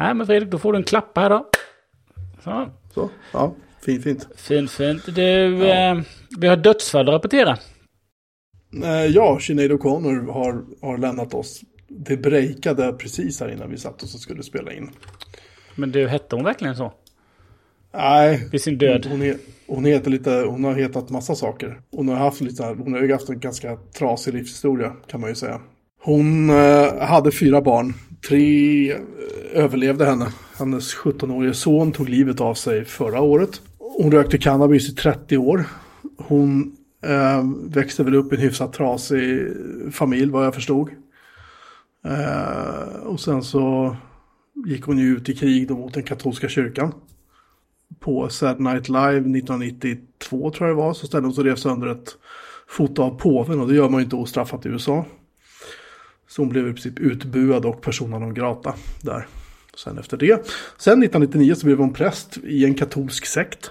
Nej, men Fredrik, då får du en klapp här då. Så. Så, ja, fint, fint. Fint, fint. Du, eh, vi har dödsfall att rapportera. Eh, ja, Sinead O'Connor har, har lämnat oss. Det breakade precis här innan vi satt oss och skulle spela in. Men du, hette hon verkligen så? Nej, Vid sin död? hon, är, hon, heter lite, hon har hetat massa saker. Hon har haft lite, hon har ju haft en ganska trasig livshistoria kan man ju säga. Hon eh, hade fyra barn. Tre överlevde henne. Hennes 17-årige son tog livet av sig förra året. Hon rökte cannabis i 30 år. Hon eh, växte väl upp i en hyfsat trasig familj vad jag förstod. Eh, och sen så gick hon ju ut i krig då mot den katolska kyrkan på Saturday Night Live 1992 tror jag det var, så ställde hon sig och rev sönder ett foto av påven och det gör man ju inte ostraffat i USA. Så hon blev i princip utbuad och persona non grata där. Sen efter det. Sen 1999 så blev hon präst i en katolsk sekt.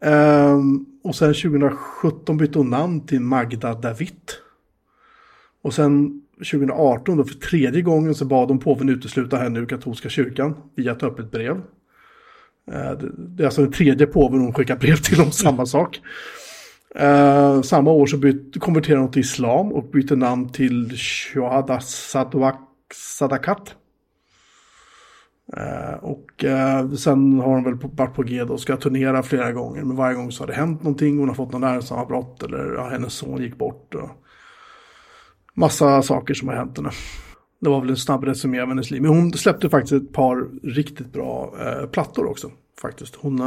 Ehm, och sen 2017 bytte hon namn till Magda David. Och sen 2018 då för tredje gången så bad hon påven utesluta henne ur katolska kyrkan via ett öppet brev. Eh, det det är alltså den tredje påven hon skickar brev till om samma sak. Uh, samma år så byt, konverterade hon till islam och bytte namn till Shohada Sadakat. Uh, och uh, sen har hon väl varit på G och ska turnera flera gånger. Men varje gång så har det hänt någonting. Hon har fått någon nervsammanbrott eller ja, hennes son gick bort. Och massa saker som har hänt henne. Det var väl en snabb resumé av hennes liv. Men hon släppte faktiskt ett par riktigt bra plattor också. Faktiskt. Hon...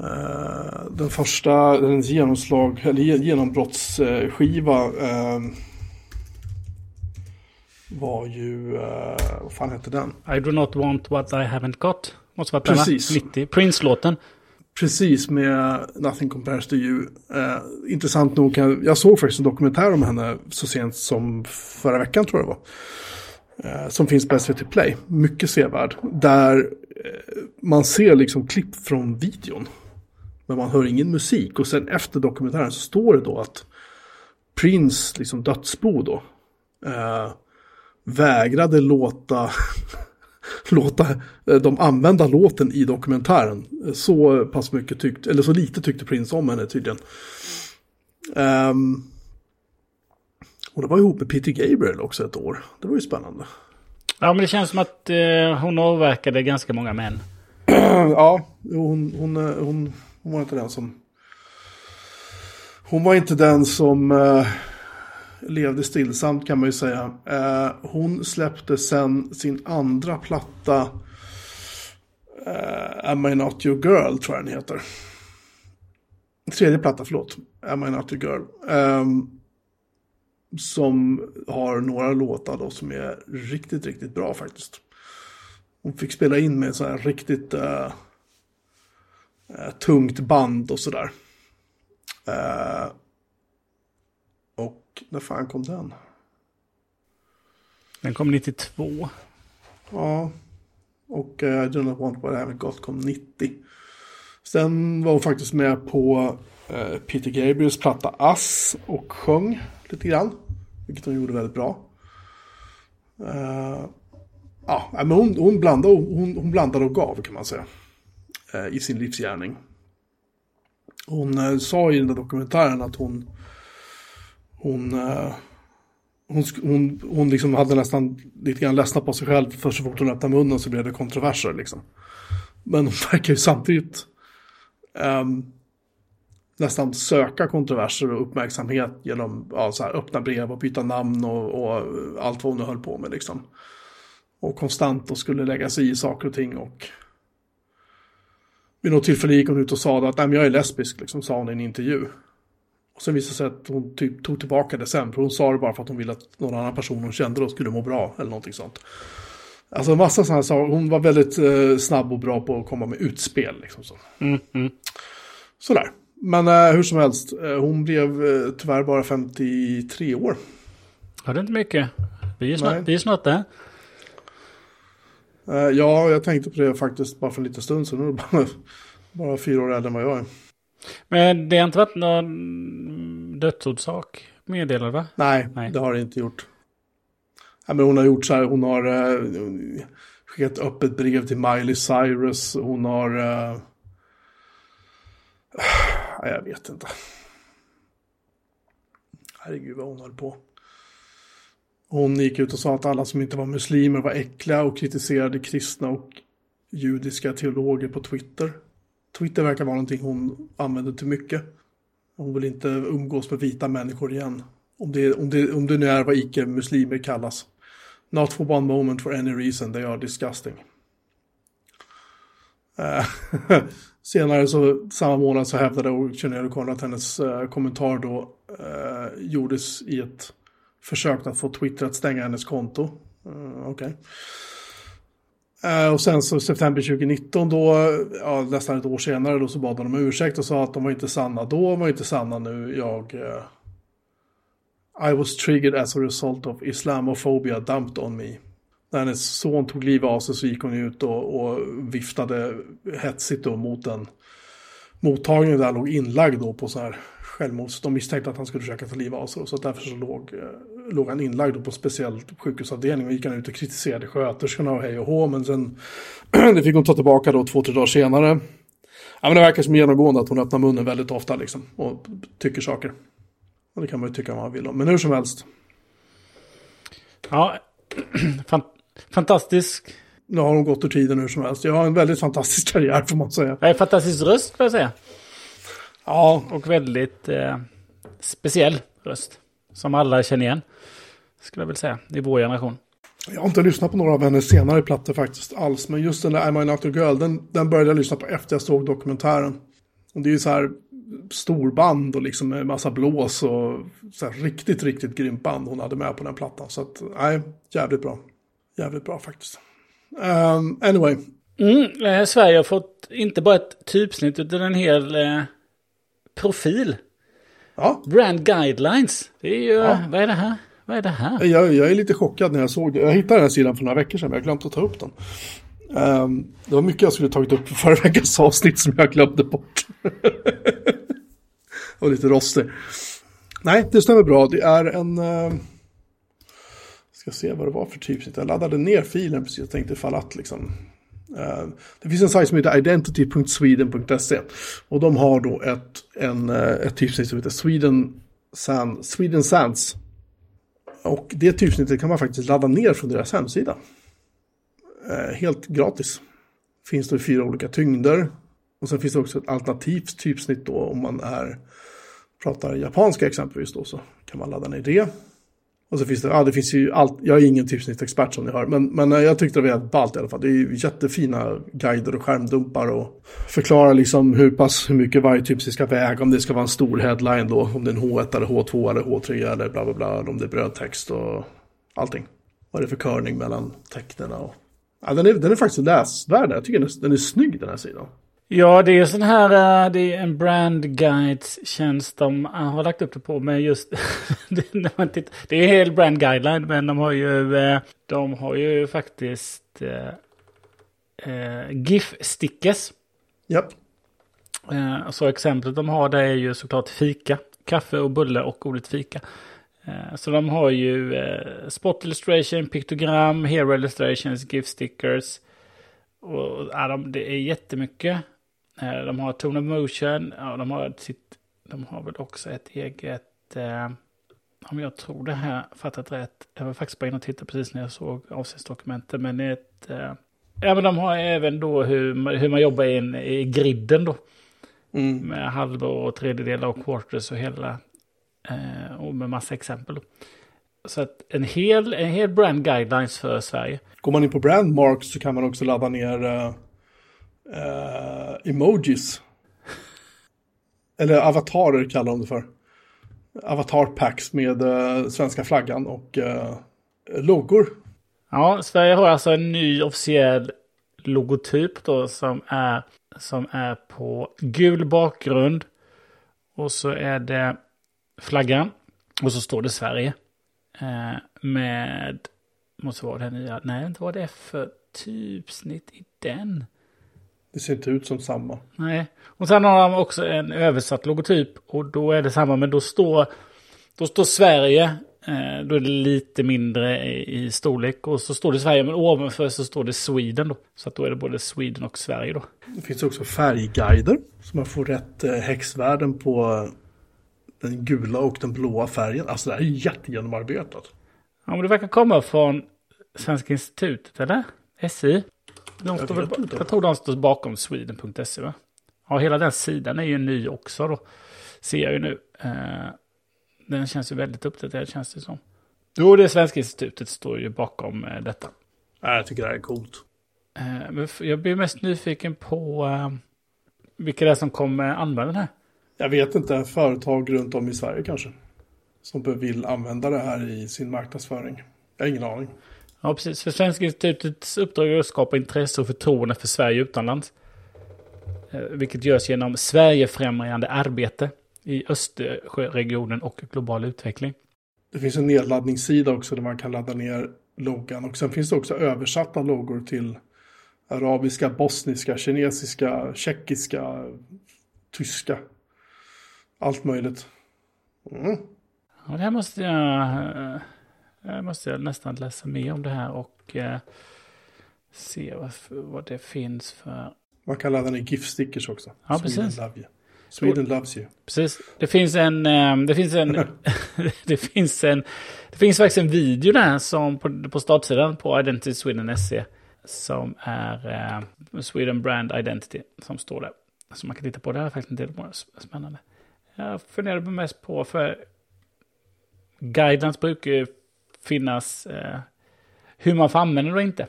Eh, den första, genomslag, eller ge- genombrottsskiva eh, var ju, eh, vad fan hette den? I do not want what I haven't got. Måste vara. Precis. 90. Prince-låten. Precis med Nothing Compares to You. Eh, intressant nog, jag, jag såg faktiskt en dokumentär om henne så sent som förra veckan tror jag det var. Eh, som finns på SVT Play. Mycket sevärd. Där eh, man ser liksom klipp från videon. Men man hör ingen musik. Och sen efter dokumentären så står det då att Prince, liksom dödsbo då, eh, vägrade låta låta eh, dem använda låten i dokumentären. Så pass mycket tyckte, eller så lite tyckte Prince om henne tydligen. Ehm, och det var ihop med Peter Gabriel också ett år. Det var ju spännande. Ja, men det känns som att eh, hon avverkade ganska många män. ja, hon, hon, eh, hon, hon var inte den som... Hon var inte den som eh, levde stillsamt kan man ju säga. Eh, hon släppte sen sin andra platta eh, Am I Not Your Girl tror jag den heter. Tredje platta, förlåt. Am I Not Your Girl. Ehm, som har några låtar då som är riktigt, riktigt bra faktiskt. Hon fick spela in med så här riktigt eh, eh, tungt band och sådär. Eh, och när fan kom den? Den kom 92. Ja, och eh, I do not want what I haven't got kom 90. Sen var hon faktiskt med på eh, Peter Gabriels platta Ass och sjöng lite grann. Vilket hon gjorde väldigt bra. Eh, ja, men hon, hon, blandade, hon, hon blandade och gav kan man säga. Eh, I sin livsgärning. Hon eh, sa i den där dokumentären att hon... Hon... Eh, hon, hon, hon liksom hade nästan lite grann ledsnat på sig själv för så fort hon öppnade munnen så blev det kontroverser liksom. Men hon verkar ju samtidigt ehm, nästan söka kontroverser och uppmärksamhet genom ja, så här, öppna brev och byta namn och, och allt vad hon höll på med liksom. Och konstant och skulle lägga sig i saker och ting och vid något tillfälle gick hon ut och sa att Nej, men jag är lesbisk, liksom, sa hon i en intervju. Och sen visade det sig att hon typ tog tillbaka det sen. För hon sa det bara för att hon ville att någon annan person hon kände då skulle må bra. Eller någonting sånt. Alltså en massa sådana saker. Hon var väldigt eh, snabb och bra på att komma med utspel. Liksom så. Mm, mm. Sådär. Men eh, hur som helst. Eh, hon blev eh, tyvärr bara 53 år. Har det inte mycket? Vi är snart, vi är snart där. Eh, ja, jag tänkte på det faktiskt bara för en liten stund sedan. Nu är det bara, bara fyra år äldre än vad jag är. Men det har inte varit någon dödsorsak meddelad va? Nej, Nej. det har det inte gjort. Ja, men hon har gjort så här, hon har uh, skickat öppet brev till Miley Cyrus. Hon har... Uh, jag vet inte. Herregud vad hon höll på. Hon gick ut och sa att alla som inte var muslimer var äckliga och kritiserade kristna och judiska teologer på Twitter. Twitter verkar vara någonting hon använder till mycket. Hon vill inte umgås med vita människor igen. Om det, om det, om det nu är vad icke-muslimer kallas. Not for one moment for any reason, they are disgusting. Eh, senare så samma månad så hävdade Sinéad O'Connor att hennes uh, kommentar då uh, gjordes i ett försökt att få Twitter att stänga hennes konto. Eh, uh, Okay. Eh, och sen så september 2019 då, ja, nästan ett år senare då så bad de om ursäkt och sa att de var inte sanna då, de var inte sanna nu. Jag... Eh, I was triggered as a result of Islamophobia dumped on me. När hennes son tog livet av sig så gick hon ut och, och viftade hetsigt då mot en mottagning där låg inlagd då på så här självmords... De misstänkte att han skulle försöka ta livet av sig. Så därför så låg, eh, låg han inlagd på speciell sjukhusavdelning och gick han ut och kritiserade sköterskorna och hej och hå. Men sen, det fick hon ta tillbaka då två, tre dagar senare. Ja, men det verkar som genomgående att hon öppnar munnen väldigt ofta liksom och tycker saker. Och det kan man ju tycka vad man vill om. Men hur som helst. Ja, fantastisk. Nu har hon gått ur tiden hur som helst. Jag har en väldigt fantastisk karriär får man säga. Ja, fantastisk röst får jag säga. Ja. Och väldigt eh, speciell röst. Som alla känner igen. Skulle jag vilja säga. I vår generation. Jag har inte lyssnat på några av hennes senare plattor faktiskt alls. Men just den där Am I Not A Girl, den, den började jag lyssna på efter jag såg dokumentären. Och det är ju så här storband och liksom med massa blås och så här riktigt, riktigt grymt band hon hade med på den plattan. Så att, nej, jävligt bra. Jävligt bra faktiskt. Um, anyway. Mm, eh, Sverige har fått inte bara ett typsnitt utan en hel eh, profil. Ja. Brand guidelines. Det är ju, ja. vad är det här? Vad är det här? Jag, jag är lite chockad när jag såg det. Jag hittade den här sidan för några veckor sedan men jag glömde att ta upp den. Um, det var mycket jag skulle tagit upp för förra veckans avsnitt som jag glömde bort. och lite rostig. Nej, det stämmer bra. Det är en... Uh, ska se vad det var för typsnitt. Jag laddade ner filen precis och tänkte ifall att liksom... Eh, det finns en sajt som heter identity.sweden.se. Och de har då ett, en, eh, ett typsnitt som heter Sweden, San, Sweden Sands. Och det typsnittet kan man faktiskt ladda ner från deras hemsida. Eh, helt gratis. Finns det i fyra olika tyngder. Och sen finns det också ett alternativt typsnitt då om man är pratar japanska exempelvis då så kan man ladda ner det. Och så finns det, ja det finns ju allt, jag är ingen typsnittexpert som ni hör, men, men eh, jag tyckte det var väldigt ballt i alla fall. Det är ju jättefina guider och skärmdumpar och förklarar liksom hur pass, hur mycket varje typsnitt ska väga, om det ska vara en stor headline då, om det är en H1 eller H2 eller H3 eller bla bla bla, om det är brödtext och allting. Vad är det för körning mellan tecknen och... Ja, den är, den är faktiskt läsvärd, jag tycker den är, den är snygg den här sidan. Ja, det är sån här, eh, det är en brand guides tjänst de har lagt upp det på med just, det är en hel brand guideline men de har ju, eh, de har ju faktiskt eh, GIF-stickers. Japp. Yep. Så exemplet de har det är ju såklart fika, kaffe och bulle och ordet fika. Så de har ju spot illustration, piktogram, hero illustrations, GIF stickers. Och ja, de, det är jättemycket. Eh, de har Tone of Motion, ja, de har sitt, de har väl också ett eget, eh, om jag tror det här fattat rätt, jag var faktiskt bara inne och tittade precis när jag såg avsnittsdokumentet, men ett, eh, ja men de har även då hur, hur man jobbar in i griden då. Mm. Med halvor och tredjedelar och quarters och hela, eh, och med massa exempel. Då. Så att en hel, en hel brand guidelines för Sverige. Går man in på brandmarks så kan man också ladda ner uh emojis. Eller avatarer kallar de det för. Avatarpacks med uh, svenska flaggan och uh, loggor. Ja, Sverige har alltså en ny officiell logotyp då som är, som är på gul bakgrund. Och så är det flaggan. Och så står det Sverige. Eh, med, måste vara det nya, nej inte vad det är för typsnitt i den. Det ser inte ut som samma. Nej. Och sen har de också en översatt logotyp. Och då är det samma, men då står, då står Sverige Eh, då är det lite mindre i, i storlek. Och så står det Sverige, men ovanför så står det Sweden då. Så att då är det både Sweden och Sverige då. Det finns också färgguider. Så man får rätt eh, häxvärden på den gula och den blåa färgen. Alltså det här är jättegenomarbetat. Ja, men det verkar komma från Svenska institutet, eller? SI? De Jag står väl, jag tror de står bakom sweden.se va? Ja, hela den sidan är ju ny också då. Ser jag ju nu. Eh, den känns ju väldigt uppdaterad känns det som. Jo, det Svenska institutet står ju bakom eh, detta. Jag tycker det här är coolt. Eh, jag blir mest nyfiken på vilka det är som kommer använda den här. Jag vet inte, företag runt om i Sverige kanske. Som vill använda det här i sin marknadsföring. Jag har ingen aning. Ja, precis. För Svenska institutets uppdrag är att skapa intresse och förtroende för Sverige utomlands. Eh, Vilket görs genom Sverigefrämjande arbete i Östersjöregionen och global utveckling. Det finns en nedladdningssida också där man kan ladda ner loggan. Och sen finns det också översatta loggor till arabiska, bosniska, kinesiska, tjeckiska, tyska. Allt möjligt. Mm. Ja, det här måste jag, eh, här måste jag nästan läsa mer om det här och eh, se vad, vad det finns för... Man kan ladda ner GIF-stickers också. Ja, Sweden precis. Love you. Sweden loves you. Precis. Det finns en... eh, Det finns en... det finns en... Det finns faktiskt en video där som på, på startsidan på Identity Sweden SE. Som är eh, Sweden Brand Identity som står där. Så man kan titta på det här är faktiskt en del spännande. Jag funderar mest på för guidelines brukar ju finnas eh, hur man får använda det och inte.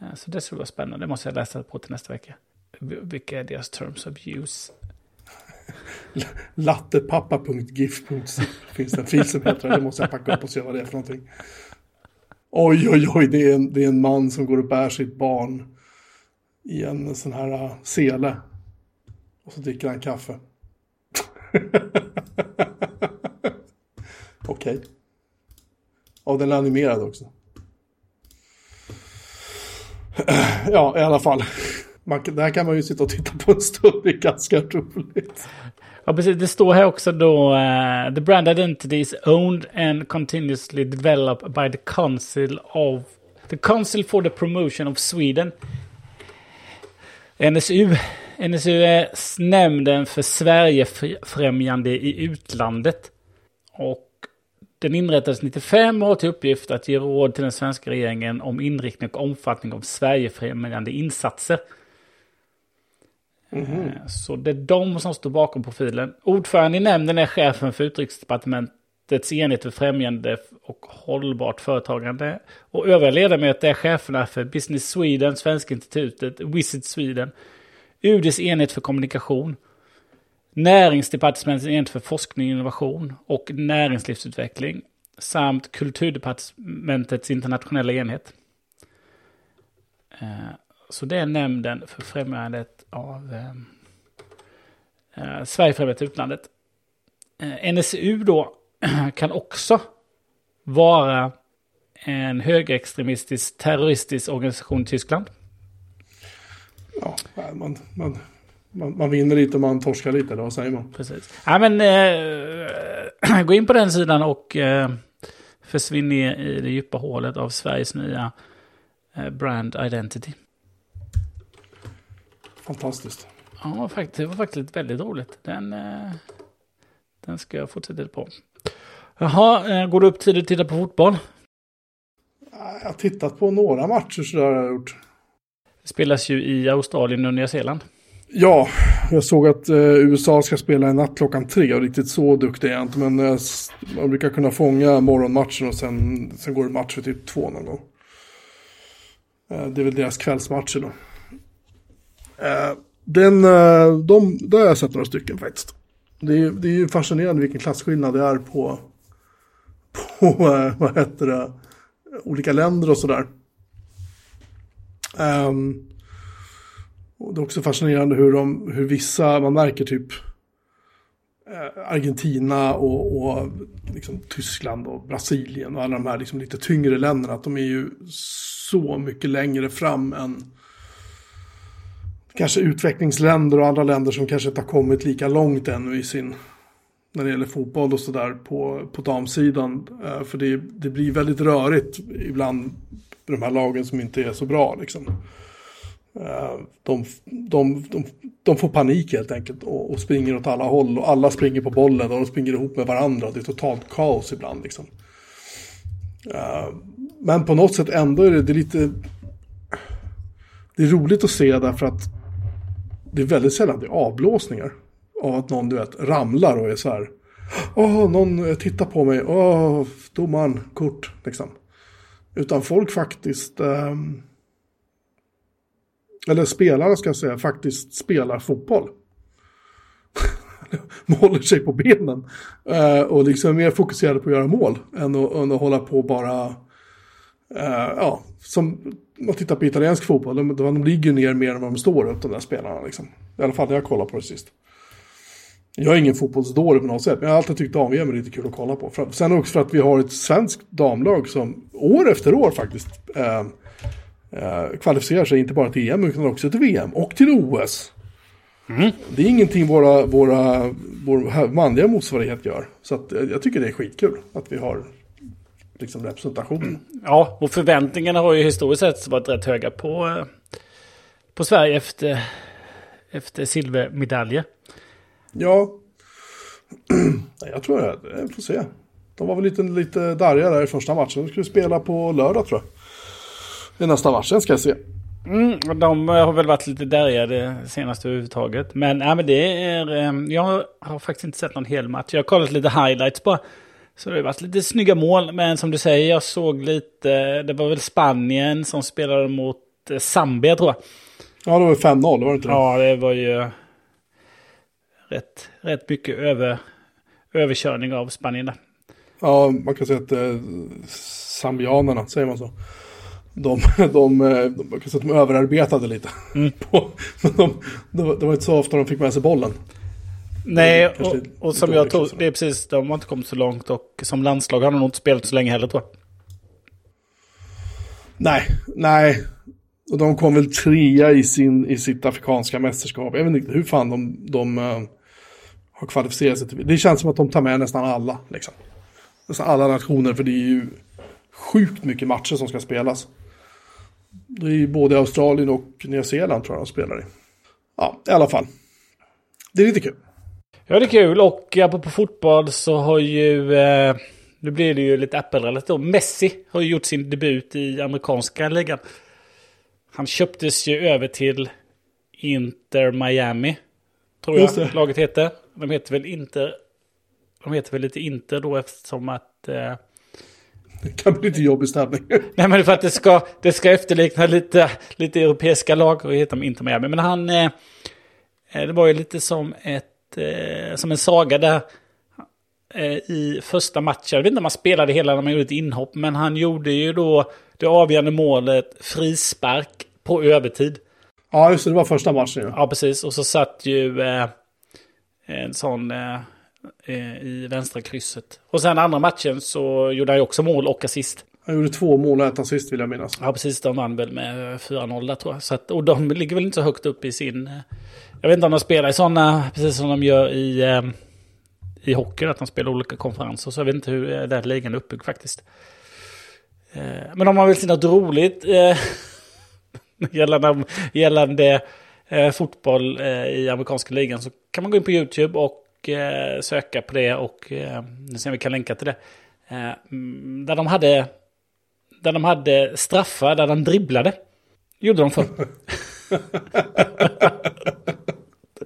Eh, så det skulle vara spännande. Det måste jag läsa på till nästa vecka. Vilka är deras terms of use? Lattepappa.gif.se. finns det en fil som heter det. Det måste jag packa upp och se vad det är för någonting. Oj, oj, oj, det är en, det är en man som går och bär sitt barn i en sån här uh, sele. Och så dricker han kaffe. Okej. Och den är animerad också. ja, i alla fall. Man, det här kan man ju sitta och titta på en stund, det är ganska roligt. Ja, precis. Det står här också då Uh, The brand identity is owned and continuously developed by the Council of the Council for the Promotion of Sweden. NSU. NSU är nämnden för Sverigefrämjande i utlandet. Och den inrättades 95 och har till uppgift att ge råd till den svenska regeringen om inriktning och omfattning av Sverigefrämjande insatser. Eh, Så det är de som står bakom profilen. Ordförande i nämnden är chefen för utrikesdepartementets enhet för främjande och hållbart företagande. Och övriga ledamöter är cheferna för Business Sweden, Svenska institutet, Visit Sweden, UDs enhet för kommunikation, Näringsdepartementet enhet för forskning och innovation och näringslivsutveckling samt Kulturdepartementets internationella enhet. Eh, så det är nämnden för främjandet av eh, eh Sverigefrämjandet i utlandet. Eh, NSU då kan också vara en högerextremistisk terroristisk organisation i Tyskland. Ja, man, man, man, man vinner lite och man torskar lite, eller vad säger man? Precis. Ja, men eh, gå in på den sidan och eh, försvinn ner i det djupa hålet av Sveriges nya eh, brand identity. Fantastiskt. Ja, faktiskt, det var faktiskt väldigt roligt. Den, eh, den ska jag fortsätta på. Jaha, går du upp tidigt och tittar på fotboll? Jag har tittat på några matcher så där har jag gjort. Det spelas ju i Australien och Nya Zeeland. Ja, jag såg att eh, USA ska spela i natt klockan tre och riktigt så duktig är jag inte. Men eh, man brukar kunna fånga morgonmatchen och sen, sen går det match för typ två någon gång. Eh, det är väl deras kvällsmatcher då. Eh, den, eh, de, där har jag sett några stycken faktiskt. Det är, det är ju fascinerande vilken klasskillnad det är på, på eh, vad heter det, olika länder och sådär. Um, och det är också fascinerande hur, de, hur vissa, man märker typ eh, Argentina och, och liksom Tyskland och Brasilien och alla de här liksom lite tyngre länderna, att de är ju så mycket längre fram än kanske utvecklingsländer och andra länder som kanske inte har kommit lika långt ännu i sin när det gäller fotboll och sådär på, på damsidan. Eh, för det, det blir väldigt rörigt ibland de här lagen som inte är så bra. Liksom. Eh, de, de, de, de får panik helt enkelt och, och, springer åt alla håll och alla springer på bollen och de springer ihop med varandra. Det är totalt kaos ibland. Liksom. Eh, men på något sätt ändå är det, det är lite... Det är roligt att se därför att det är väldigt sällan det är avblåsningar. Av att någon du vet ramlar och är så här. Åh, någon tittar på mig. Åh, domaren, kort. Liksom. Utan folk faktiskt. Eh, eller spelare ska jag säga, faktiskt spelar fotboll. håller sig på benen. Eh, och liksom är mer fokuserade på att göra mål än att, än att hålla på bara... Eh, ja, som man tittar på italiensk fotboll, de, de ligger ner mer än vad de står upp, de där spelarna. Liksom. I alla fall när jag kollar på det sist. Jag är ingen fotbollsdåre på något sätt, men jag har alltid tyckt dam-VM är lite kul att kolla på. Sen också för att vi har ett svenskt damlag som år efter år faktiskt eh, eh, kvalificerar sig inte bara till EM utan också till VM och till OS. Mm. Det är ingenting våra, våra, vår manliga motsvarighet gör. Så att, jag tycker det är skitkul att vi har liksom representation. Ja, och förväntningarna har ju historiskt sett varit rätt höga på, eh, på Sverige efter, efter silvermedaljer. Ja, jag tror det. Jag får se. De var väl lite, lite darriga där i första matchen. De skulle spela på lördag tror jag. Är nästa matchen ska jag se. Mm, de har väl varit lite därjade senaste överhuvudtaget. Men, ja, men det är... Ehm, jag har faktiskt inte sett någon hel match. Jag har kollat lite highlights bara. Så det har varit lite snygga mål. Men som du säger, jag såg lite... Det var väl Spanien som spelade mot eh, Zambia tror jag. Ja, det var 5-0, var det inte det? Ja, det var ju rätt, rätt mycket över, överkörning av Spanien där. Ja, man kan säga att eh, zambianerna, säger man så? De, de, de, de, säga att de överarbetade lite. Mm. På, de, de, det var inte så ofta de fick med sig bollen. Nej, och, och som jag tror, det är precis, de har inte kommit så långt och som landslag har de nog inte spelat så länge heller tror jag. Nej, nej. Och de kom väl trea i, sin, i sitt afrikanska mästerskap. Jag vet inte hur fan de, de uh, har kvalificerat sig till. Det känns som att de tar med nästan alla. Liksom. Nästan alla nationer, för det är ju sjukt mycket matcher som ska spelas. Det är ju både Australien och Nya Zeeland tror jag de spelar i. Ja, i alla fall. Det är lite kul. Ja, det är kul. Och apropå fotboll så har ju... Eh, nu blir det ju lite Apple-relaterat. Messi har ju gjort sin debut i amerikanska ligan. Han köptes ju över till Inter Miami. Tror jag laget heter. De heter väl Inter... De heter väl lite Inter då eftersom att... Eh, det kan bli lite jobbig stämning. Nej men för att det ska, det ska efterlikna lite, lite europeiska lag och heter de Inter Miami. Men han... Eh, eh, det var ju lite som ett... Eh, som en saga där eh, i första matchen. Jag vet inte om han spelade hela när man gjorde ett inhopp. Men han gjorde ju då det avgörande målet frispark på övertid. Ja, just det. Det var första matchen ju. Ja, precis. Och så satt ju eh, en sån eh, i vänstra krysset. Och sen andra matchen så gjorde han ju också mål och assist. Han gjorde två mål och ett assist vill jag minnas. Ja, precis. De vann väl med 4-0 där tror jag. Så att, och de ligger väl inte så högt upp i sin... Eh, jag vet inte om de spelar i sådana, precis som de gör i, eh, i hockey, att de spelar olika konferenser. Så jag vet inte hur eh, den ligan är uppbyggd faktiskt. Eh, men om man vill se något roligt eh, gällande, gällande eh, fotboll eh, i amerikanska ligan så kan man gå in på YouTube och eh, söka på det och eh, se om vi kan länka till det. Eh, mm, där de hade där de hade straffar där de dribblade. Gjorde de för.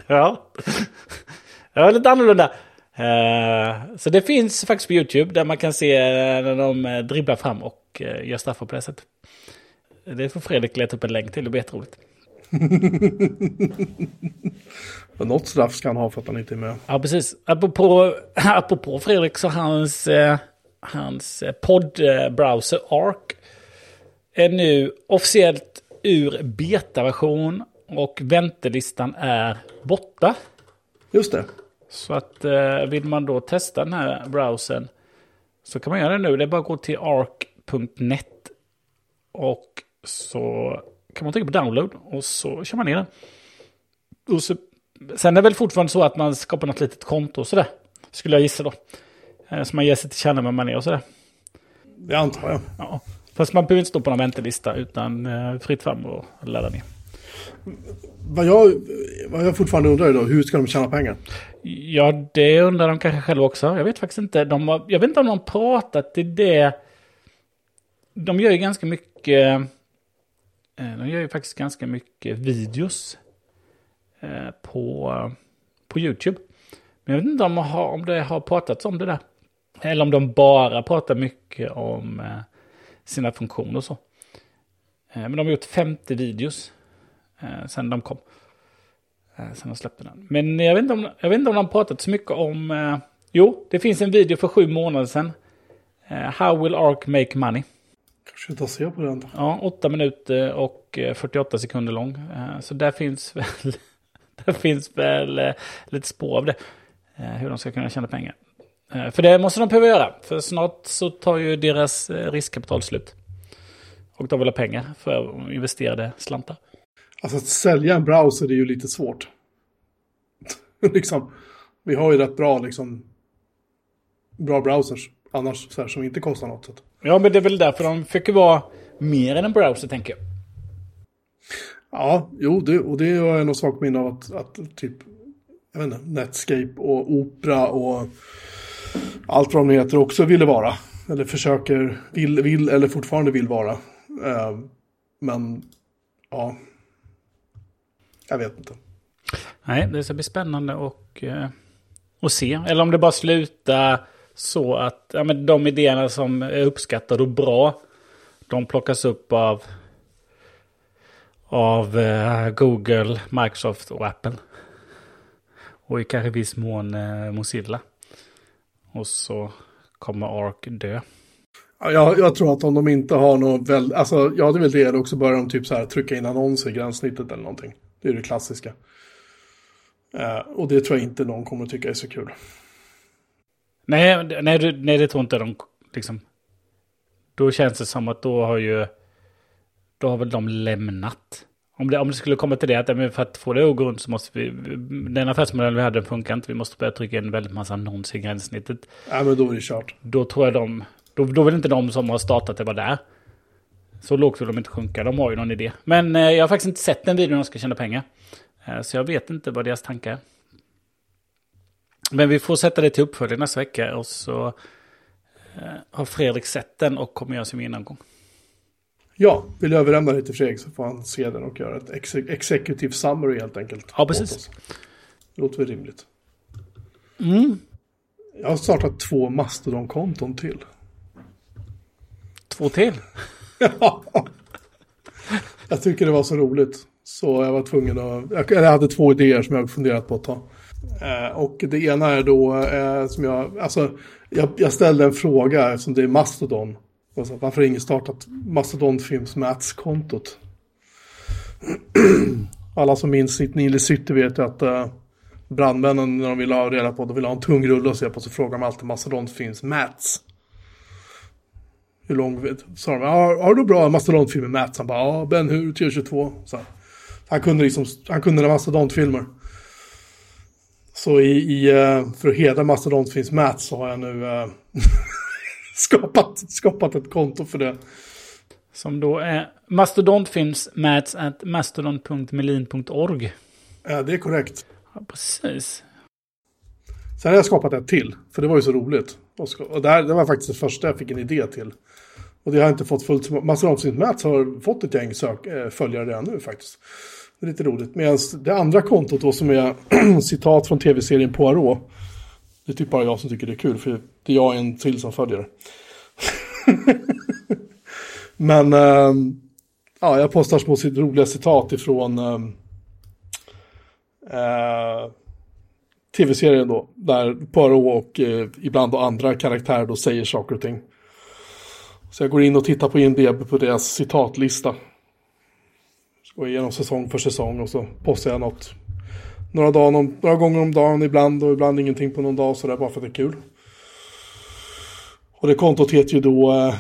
ja. Det var lite annorlunda. Uh, så det finns faktiskt på YouTube där man kan se när de dribblar fram och gör straffar på det sättet. Det får Fredrik leta upp en länk till, det blir jätteroligt. Något straff ska han ha för att han inte är med. Ja, precis. Apropå, apropå Fredrik så hans, eh, hans eh, poddbrowser Arc är nu officiellt ur betaversion och väntelistan är borta. Just det. Så att eh, vill man då testa den här browsern så kan man göra det nu. Det är bara att gå till arc.net och så kan man trycka på download och så kör man ner den. Och så, sen är det väl fortfarande så att man skapar något litet konto och sådär. Skulle jag gissa då. Eh, så man ger sig till känna vem man är och sådär. Det antar jag. Ja. Fast man behöver inte stå på någon väntelista utan eh, fritt fram och ladda ner. Vad jag, vad jag fortfarande undrar är då, hur ska de tjäna pengar? Ja, det undrar de kanske själva också. Jag vet faktiskt inte. De har, jag vet inte om de har pratat i det. De gör ju ganska mycket. Eh, de gör ju faktiskt ganska mycket videos eh, på, på YouTube. Men jag vet inte om, de har, om det har pratats om det där. Eller om de bara pratar mycket om eh, sina funktioner och så. Men de har gjort 50 videos sen de kom. Sen de släppte den. Men jag vet inte om, jag vet inte om de har pratat så mycket om... Jo, det finns en video för sju månader sedan. How will Ark make money? Inte se på den. Ja, åtta minuter och eh, 48 sekunder lång. Eh, Så där finns väl, där finns väl eh, lite spår av det. Eh, Hur de ska kunna tjäna pengar. Eh, För det måste de behöva göra. För snart så tar ju deras eh, riskkapital slut. Och de vill ha pengar för investerade slantar. Alltså att sälja en browser är ju lite svårt. liksom, vi har ju rätt bra liksom bra browsers annars så här, som inte kostar något. Så. Ja, men det är väl därför de försöker vara mer än en browser, tänker jag. Ja, jo, det, och det har jag nog svagt minne av att, att typ jag vet inte, Netscape och Opera och allt vad de heter också ville vara. Eller försöker, vill, vill eller fortfarande vill vara. Eh, men, ja. Jag vet inte. Nej, det ska bli spännande och, eh, att se. Eller om det bara slutar så att ja, men de idéerna som är uppskattade och bra, de plockas upp av, av eh, Google, Microsoft och Apple. Och i kanske viss mån eh, Mozilla. Och så kommer Ark dö. Jag, jag tror att om de inte har något väl, alltså ja det är väl det, eller också börjar de typ så här trycka in annonser i gränssnittet eller någonting. Det är det klassiska. Eh, och det tror jag inte någon kommer att tycka är så kul. Nej, nej, nej, det tror inte de. Liksom. Då känns det som att då har ju... Då har väl de lämnat. Om det, om det skulle komma till det, att ja, för att få det att gå runt så måste vi... Den affärsmodellen vi hade funkar inte. Vi måste börja trycka in väldigt massa annonser i gränssnittet. Nej men då är det kört. Då tror jag de... Då, då vill inte de som har startat det vara där. Så lågt vill de inte sjunka. De har ju någon idé. Men eh, jag har faktiskt inte sett den videon de ska tjäna pengar. Eh, så jag vet inte vad deras tankar är. Men vi får sätta det till uppföljning nästa vecka. Och så eh, har Fredrik sett den och kommer göra sin genomgång. Ja, vill jag överlämna det till Fredrik så får han se den och göra ett ex executive summary helt enkelt. Ja, precis. Det låter väl rimligt. Mm. Jag har startat två Mastodon-konton till. Två till. jag tycker det var så roligt. Så jag var tvungen att... Jag, jag hade två idéer som jag funderat på att ta. Eh, och det ena är då eh, som jag... Alltså, jag, jag ställde en fråga eftersom det är Mastodon. Alltså, varför har ingen startat Mastodon Films Mats-kontot? Alla som minns sitt Nile City vet ju att eh, brandmännen när de vill ha reda på, de vill ha en tung rulle att se på, så frågar de alltid Mastodon Films Mats. Hur lång sa de, har, har du bra mastodontfilm med Mats? Han bara, ja, Ben Hur, T22. Så han kunde liksom, han kunde några mastodontfilmer. Så i, i, eh, för att hedra mastodontfilms Mats så har jag nu eh, skapat, skapat ett konto för det. Som då är mastodontfilms mats at mastodon.melin.org. Eh, det är korrekt. Ja, precis. Sen har jag skapat ett till, för det var ju så roligt. Och, det, här, det var faktiskt det första jag fick en idé till. Och det har jag inte fått fullt. Mastodontfilms Mats har fått ett gäng sök, eh, följare redan nu faktiskt. Det är lite roligt. Medan det andra kontot då som är citat från tv-serien Poirot. Det är typ bara jag som tycker det är kul, för det är jag och en till som följer det. Men äh, ja, jag postar små roliga citat ifrån äh, tv-serien då. Där Poirot och äh, ibland då andra karaktärer då säger saker och ting. Så jag går in och tittar på IMDB på deras citatlista. Går igenom säsong för säsong och så postar jag något. Några, dagar, någon, några gånger om dagen ibland och ibland ingenting på någon dag så där bara för att det är kul. Och det kontot heter ju då eh,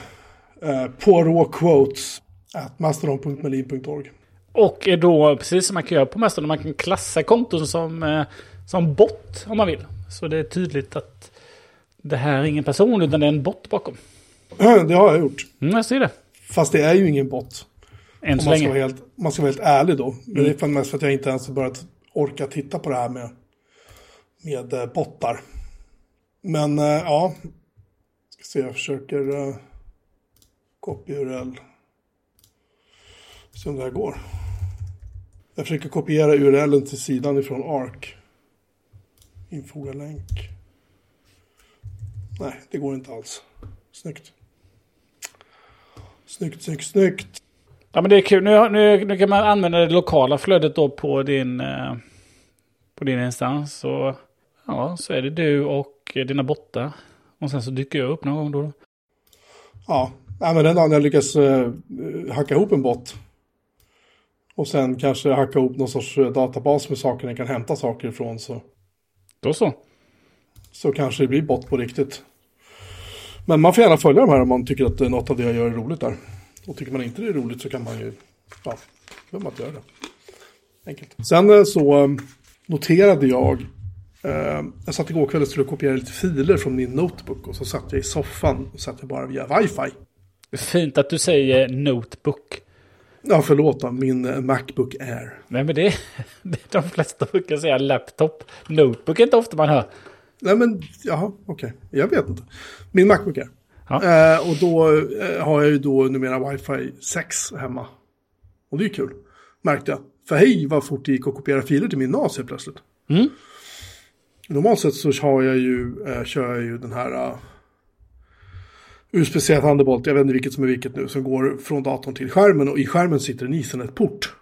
eh, Poirot Quotes at mastodon.melin.org. Och är då, precis som man kan göra på Mastodon, man kan klassa konton som, eh, som bot om man vill. Så det är tydligt att det här är ingen person utan det är en bot bakom. Det har jag gjort. Mm, jag ser det. Fast det är ju ingen bot. Än så man ska, länge. vara helt, man ska vara helt ärlig då. Men det är för mest för att jag inte ens har börjat orka titta på det här med, med eh, bottar. Men eh, ja, ska se, jag försöker uh, URL. Se om det här går. Jag försöker kopiera URLen till sidan ifrån ARC. Infoga länk. Nej, det går inte alls. Snyggt. Snyggt, snyggt, snyggt. Ja men det är kul. Nu, nu, nu kan man använda det lokala flödet då på din, eh, på din instans. Så, ja, så är det du och dina bottar. Och sen så dyker jag upp någon gång då. Ja, nej, men den dagen jag lyckas uh, hacka ihop en bot. Och sen kanske hacka ihop någon sorts eh, databas med saker den kan hämta saker ifrån. Så, Då så. så kanske det blir bot på riktigt. Men man får gärna följa de här om man tycker att något av det jag gör är roligt där. Och tycker man inte det är roligt så kan man ju, ja, behöver man inte göra det. Enkelt. Sen eh, så eh, noterade jag, eh, jag satt igår kväll och skulle kopiera lite filer från min notebook och så satt jag i soffan och satt jag bara via wifi. Är fint att du säger notebook. Ja, förlåt då, min eh, Macbook Air. Nej men det, det de flesta brukar säga laptop. Notebook är inte ofta man hör. Nej men, jaha, okej. Jag vet inte. Min Macbook Air. Ja. Eh, och då eh, har jag ju då numera Wi-Fi 6 hemma. Och det är kul, märkte jag. För hej vad fort det gick att kopiera filer till min NAS helt plötsligt. Mm. Normalt sett så har jag ju, eh, kör jag ju den här uh, USB-C Thunderbolt, jag vet inte vilket som är vilket nu, som går från datorn till skärmen och i skärmen sitter en Ethernet-port.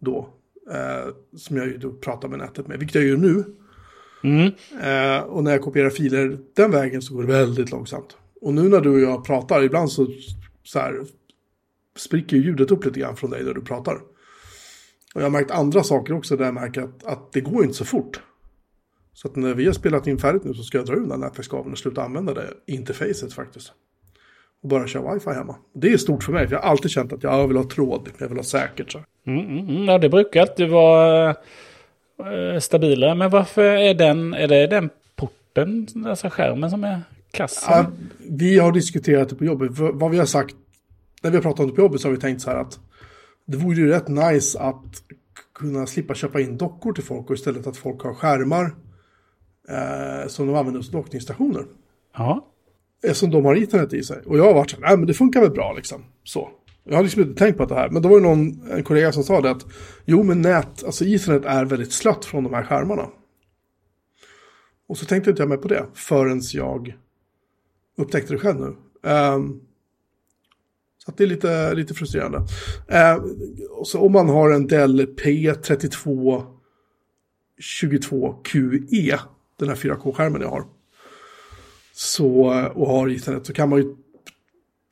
Då, eh, som jag ju då pratar med nätet med, vilket jag gör nu. Mm. Eh, och när jag kopierar filer den vägen så går det väldigt långsamt. Och nu när du och jag pratar, ibland så, så här, spricker ljudet upp lite grann från dig när du pratar. Och jag har märkt andra saker också där jag märker att, att det går inte så fort. Så att när vi har spelat in färdigt nu så ska jag dra ur den här nätverkskabeln och sluta använda det interfacet faktiskt. Och bara köra wifi hemma. Det är stort för mig, för jag har alltid känt att jag vill ha tråd, jag vill ha säkert. Så. Mm, mm. mm. Ja det brukar alltid vara eh, stabilare. Men varför är den, är det den porten, alltså skärmen som är kassen? Ja, vi har diskuterat det på jobbet. Vad vi har sagt, när vi har pratat om det på jobbet så har vi tänkt så här att det vore ju rätt nice att kunna slippa köpa in dockor till folk och istället att folk har skärmar eh, som de använder som dockningsstationer. Ja. Eftersom de har internet i sig. Och jag har varit så här, nej men det funkar väl bra liksom. Så. Jag har liksom inte tänkt på det här. Men då var det någon, en kollega som sa det att jo men nät, alltså internet är väldigt slött från de här skärmarna. Och så tänkte inte jag med på det förrän jag upptäckte det själv nu. Ehm, så att det är lite, lite frustrerande. Uh, så om man har en Dell P32 22QE, den här 4K-skärmen jag har, så, eh, och har internet så kan man ju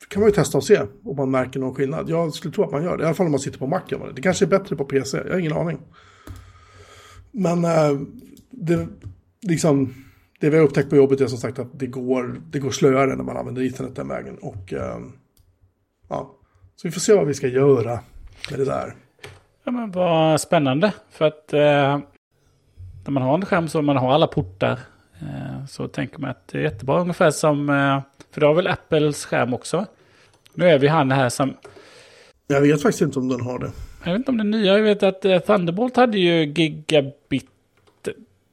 kan man ju testa och se om man märker någon skillnad. Jag skulle tro att man gör det, i alla fall om man sitter på Mac. det. Kanske är bättre på PC, jag har ingen aning. Men äh, det, liksom, det vi har upptäckt på jobbet är som sagt att det går, det går slöare när man använder internet den vägen. Och, eh, ja. Så vi får se vad vi ska göra med det där. Ja men vad spännande. För att eh, när man har en skärm så man har alla portar. Eh, så tänker man att det är jättebra. Ungefär som, eh, för det har väl Apples skärm också. Nu är vi han här som, Jag vet faktiskt inte om den har det. jag vet inte om är nya, jag vet att eh, Thunderbolt hade ju gigabit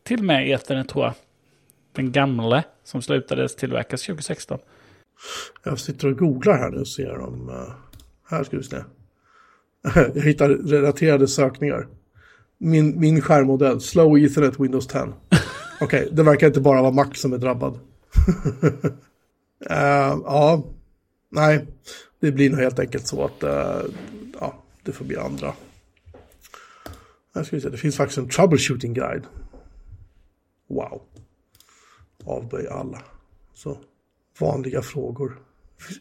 till med ethernet tror jag. Den gamla som slutades tillverkas 2016. Jag sitter och googlar här nu och ser om... eh, här ska vi se. Jag hittar relaterade sökningar. Min, min skärmmodell, Slow Ethernet Windows 10. Okej, det verkar inte bara vara Mac som är drabbad. Eh, ja, nej, det blir nog helt enkelt så att eh, ja, det får bli andra. Här ska vi se, det finns faktiskt en troubleshooting guide. Wow. Avböj alla. Så, vanliga frågor.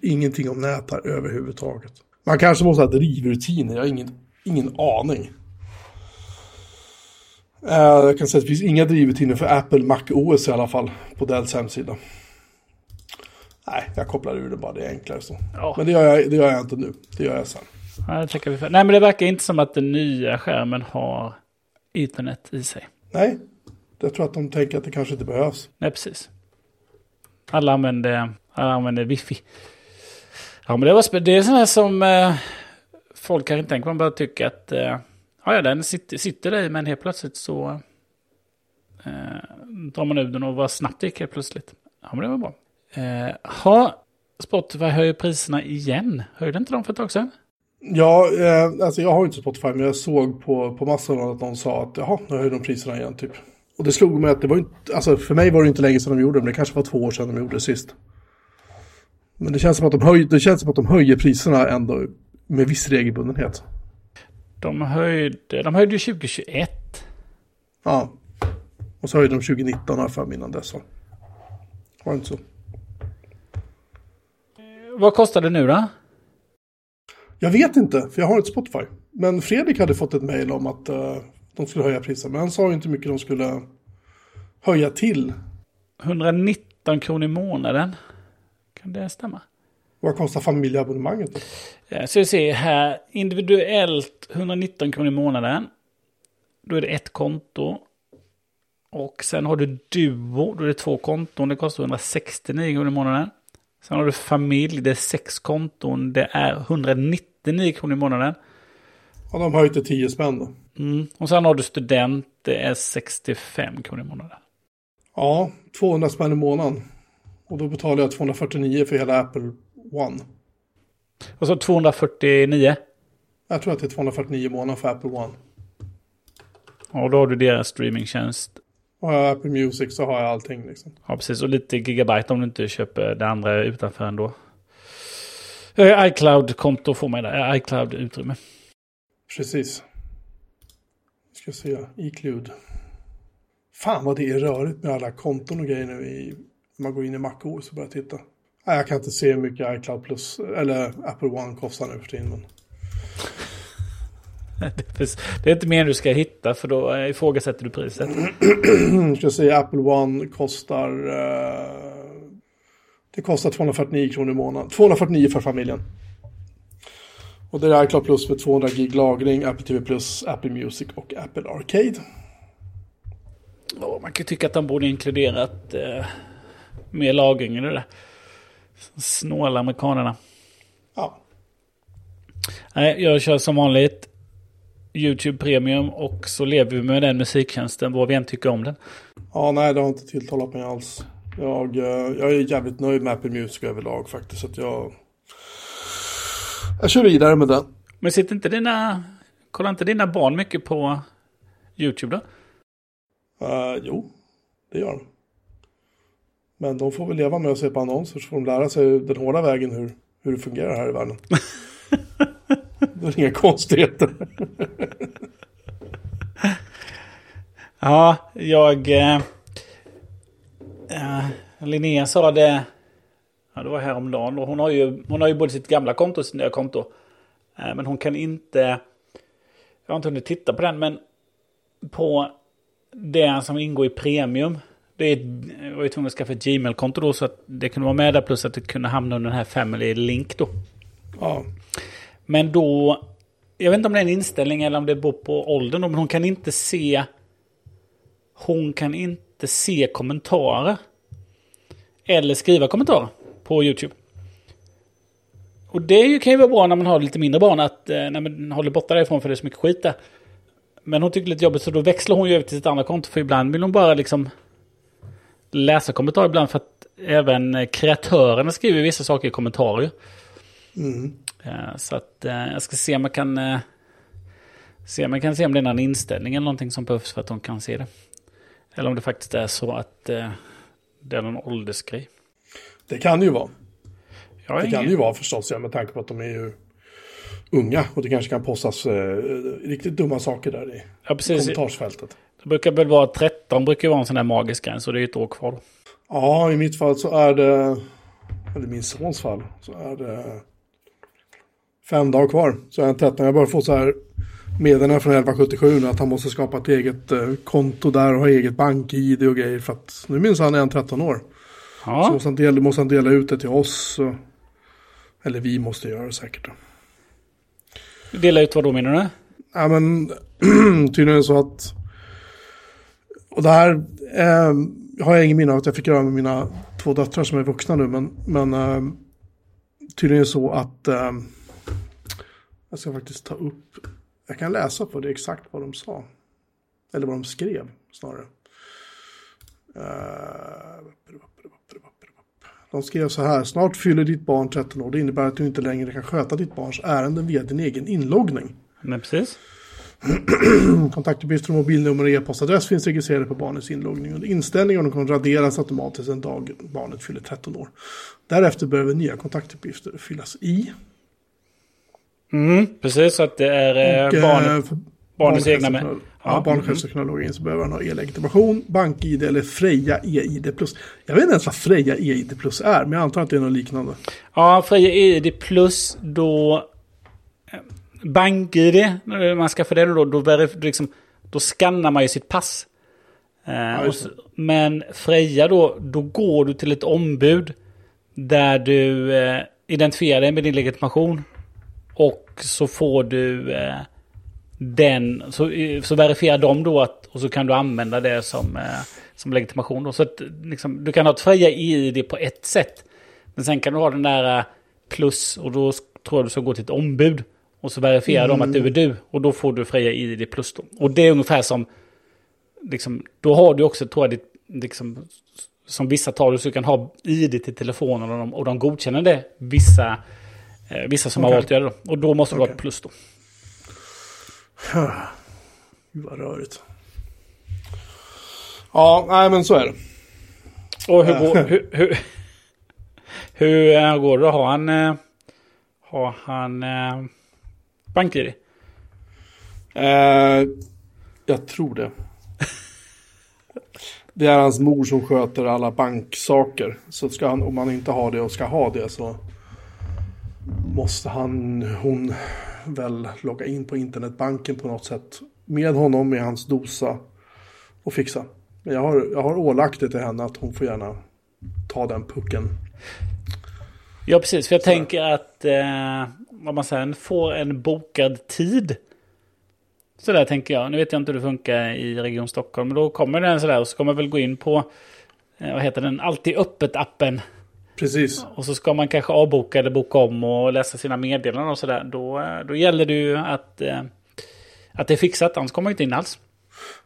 Ingenting om nät här överhuvudtaget. Man kanske måste ha drivrutiner, jag har ingen, ingen aning. Eh, jag kan säga att det finns inga drivrutiner för Apple Mac OS i alla fall på Dells hemsida. Nej, jag kopplar ur det bara, det är enklare så. Ja. Men det gör, jag, det gör jag inte nu, det gör jag sen. Ja, det vi för. Nej men det verkar inte som att den nya skärmen har ethernet i sig. Nej, Jag tror att de tänker att det kanske inte behövs. Nej, precis. Alla använder, alla använder wifi. Ja, men det var Det är sådana här som eh, folk kanske inte tänker på. Man bara tycker att eh, ja, den sitter, sitter där i, men helt plötsligt så eh, drar man ur den och vad snabbt det gick helt plötsligt. Ja, men det var bra. Eh, ha, Spotify höjer priserna igen. Höjde inte de för ett tag sedan? Ja, eh, alltså jag har inte Spotify, men jag såg på, på massan att de sa att jaha, nu höjer de priserna igen typ. Och det slog mig att det var inte, alltså för mig var det inte länge sedan de gjorde det, men det kanske var två år sedan de gjorde det sist. Men det känns som att de, höj, det känns som att de höjer priserna ändå med viss regelbundenhet. De höjde, de höjde 2021. Ja. Och så höjde de 2019 har jag för innan dess. Var det inte så? Vad kostar det nu då? Jag vet inte, för jag har inte Spotify. Men Fredrik hade fått ett mejl om att uh, de skulle höja priset. Men han sa inte hur mycket de skulle höja till. 119 kronor i månaden. Kan det stämma? Vad kostar familjeabonnemanget? Då? Ja, så vi ser här, individuellt 119 kronor i månaden. Då är det ett konto. Och sen har du Duo, då är det två konton, det kostar 169 kronor i månaden. Sen har du familj, det är sex konton, det är 199 kronor i månaden. Ja, de höjt till 10 spänn då. Mm. Och sen har du student, det är 65 kronor i månaden. Ja, 200 spänn i månaden. Och då betalar jag 249 för hela Apple One. Och så 249? Jag tror att det är 249 i månaden för Apple One. Och då har du deras streamingtjänst. Har jag Apple Music så har jag allting liksom. Ja, precis. Och lite gigabyte om du inte köper det andra utanför ändå. Eh, iCloud-konto får man där. Eh, iCloud-utrymme. Precis. Ska se. iCloud. Fan vad det är rörigt med alla konton och grejer nu i, man går in i MacOS och börjar titta. Nej, jag kan inte se hur mycket iCloud Plus eller Apple One kostar nu för tiden. Men... Det är inte mer du ska hitta för då ifrågasätter du priset. Jag ska säga Apple One kostar... Uh, det kostar 249 kronor i månaden. 249 för familjen. Och det är iCloud Plus med 200 gig lagring, Apple TV Plus, Apple Music och Apple Arcade. Oh, man kan tycka att de borde inkluderat uh, mer lagring i det där. Snåla amerikanerna. Ja. Nej, jag kör som vanligt YouTube Premium och så lever vi med den musiktjänsten vad vi än tycker om den. Ja, nej, det har inte tilltalat mig alls. Jag, eh, jag är jävligt nöjd med Apple Music överlag faktiskt. Att jag, jag kör vidare med den. Men sitter inte dina, kollar inte dina barn mycket på YouTube då? Uh, jo, det gör de. Men de får väl leva med att se på annonser så får de lära sig den hårda vägen hur, hur det fungerar här i världen. det är inga konstigheter. ja, jag... Eh, eh, Linnea sa det... Ja, det var häromdagen. Hon har ju, hon har ju både sitt gamla konto och sitt nya konto. Eh, men hon kan inte... Jag har inte hunnit titta på den, men på det som ingår i premium det är, var ju tvungen att skaffa ett Gmail-konto då så att det kunde vara med där plus att det kunde hamna under den här Family Link då. Ja. Men då, jag vet inte om det är en inställning eller om det beror på åldern då, men hon kan inte se hon kan inte se kommentarer. Eller skriva kommentarer på YouTube. Och det kan ju vara bra när man har lite mindre barn att eh, när man håller borta därifrån för det är så mycket skit där. Men hon tycker det är lite jobbigt så då växlar hon ju över till sitt andra konto för ibland vill hon bara liksom läsa kommentarer ibland för att även kreatörerna skriver vissa saker i kommentarer. Mm. Så att eh, jag ska se om jag kan eh, se om jag kan se om det är någon inställning eller någonting som behövs för att de kan se det. Eller om det faktiskt är så att eh, det är någon åldersgrej. Det kan det ju vara. det kan det ju vara förstås, ja, med tanke på att de är ju unga och det kanske kan postas eh, riktigt dumma saker där i ja, kommentarsfältet. Det brukar väl vara 13 brukar vara en sån där magisk gräns och det är ett år kvar. Ja, i mitt fall så är det, eller min sons fall, så är det fem dagar kvar. Så är han 13. Jag börjar få så här meddelanden från 1177 att han måste skapa ett eget eh, konto där och ha eget bank-id och grejer. För att nu minns han är han 13 år. Ja. Så måste han, dela, måste han dela ut det till oss. Eller vi måste göra det säkert. Dela ut vad då menar du? Ja men tydligen så att Och det här eh, har jag ingen minne av att jag fick göra med mina två döttrar som är vuxna nu. Men, men eh, tydligen så att eh, jag ska faktiskt ta upp. Jag kan läsa på det exakt vad de sa. Eller vad de skrev snarare. Uh, de skrev så här. Snart fyller ditt barn 13 år. Det innebär att du inte längre kan sköta ditt barns ärenden via din egen inloggning. Men precis. Kontaktuppgifter, mobilnummer och e-postadress finns registrerade på barnets inloggning. Under inställning och de kommer raderas automatiskt en dag barnet fyller 13 år. Därefter behöver nya kontaktuppgifter fyllas i. Mm, precis, så att det är och, eh, barnet, barnets egna med. Ja, barnet själv ska kunna logga in så behöver han ha e-legitimation, bank-id eller Freja e-id plus. Jag vet inte ens vad Freja e-id plus är, men jag antar att det är något liknande. Ja, Freja e-id plus då... Eh, BankID, när man ska få det då, då, liksom, då skannar man ju sitt pass. Eh, ja, så, men Freja då, då går du till ett ombud där du eh, identifierar dig med din legitimation. Och så får du eh, den, så, så verifierar de då att, och så kan du använda det som, eh, som legitimation. Då. Så att, liksom, du kan ha ett Freja ID på ett sätt. Men sen kan du ha den där eh, plus och då tror jag du ska gå till ett ombud. Och så verifierar mm. de att du är du. Och då får du Freja ID plus då. Och det är ungefär som, liksom, då har du också, tror jag, ditt, liksom, som vissa tar, så du kan ha ID till telefonen och de, och de godkänner det. Vissa, eh, vissa som okay. har valt att göra det. Och då måste okay. du ha ett plus då. Gud vad rörigt. Ja, nej men så är det. Och hur går, hur, hur, hur eh, går det? Har han, eh, har han eh, BankID? Eh, jag tror det. Det är hans mor som sköter alla banksaker. Så ska han, om han inte har det och ska ha det så måste han, hon väl logga in på internetbanken på något sätt. Med honom, med hans dosa och fixa. Men jag har, jag har ålagt det till henne att hon får gärna ta den pucken. Ja, precis. För jag så. tänker att eh, om man sen får en bokad tid. Så där tänker jag. Nu vet jag inte hur det funkar i Region Stockholm. Men då kommer den sådär och så kommer man väl gå in på, eh, vad heter den, Alltid Öppet-appen. Precis. Och så ska man kanske avboka eller boka om och läsa sina meddelanden och sådär. Då, då gäller det ju att, eh, att det är fixat, annars kommer man inte in alls.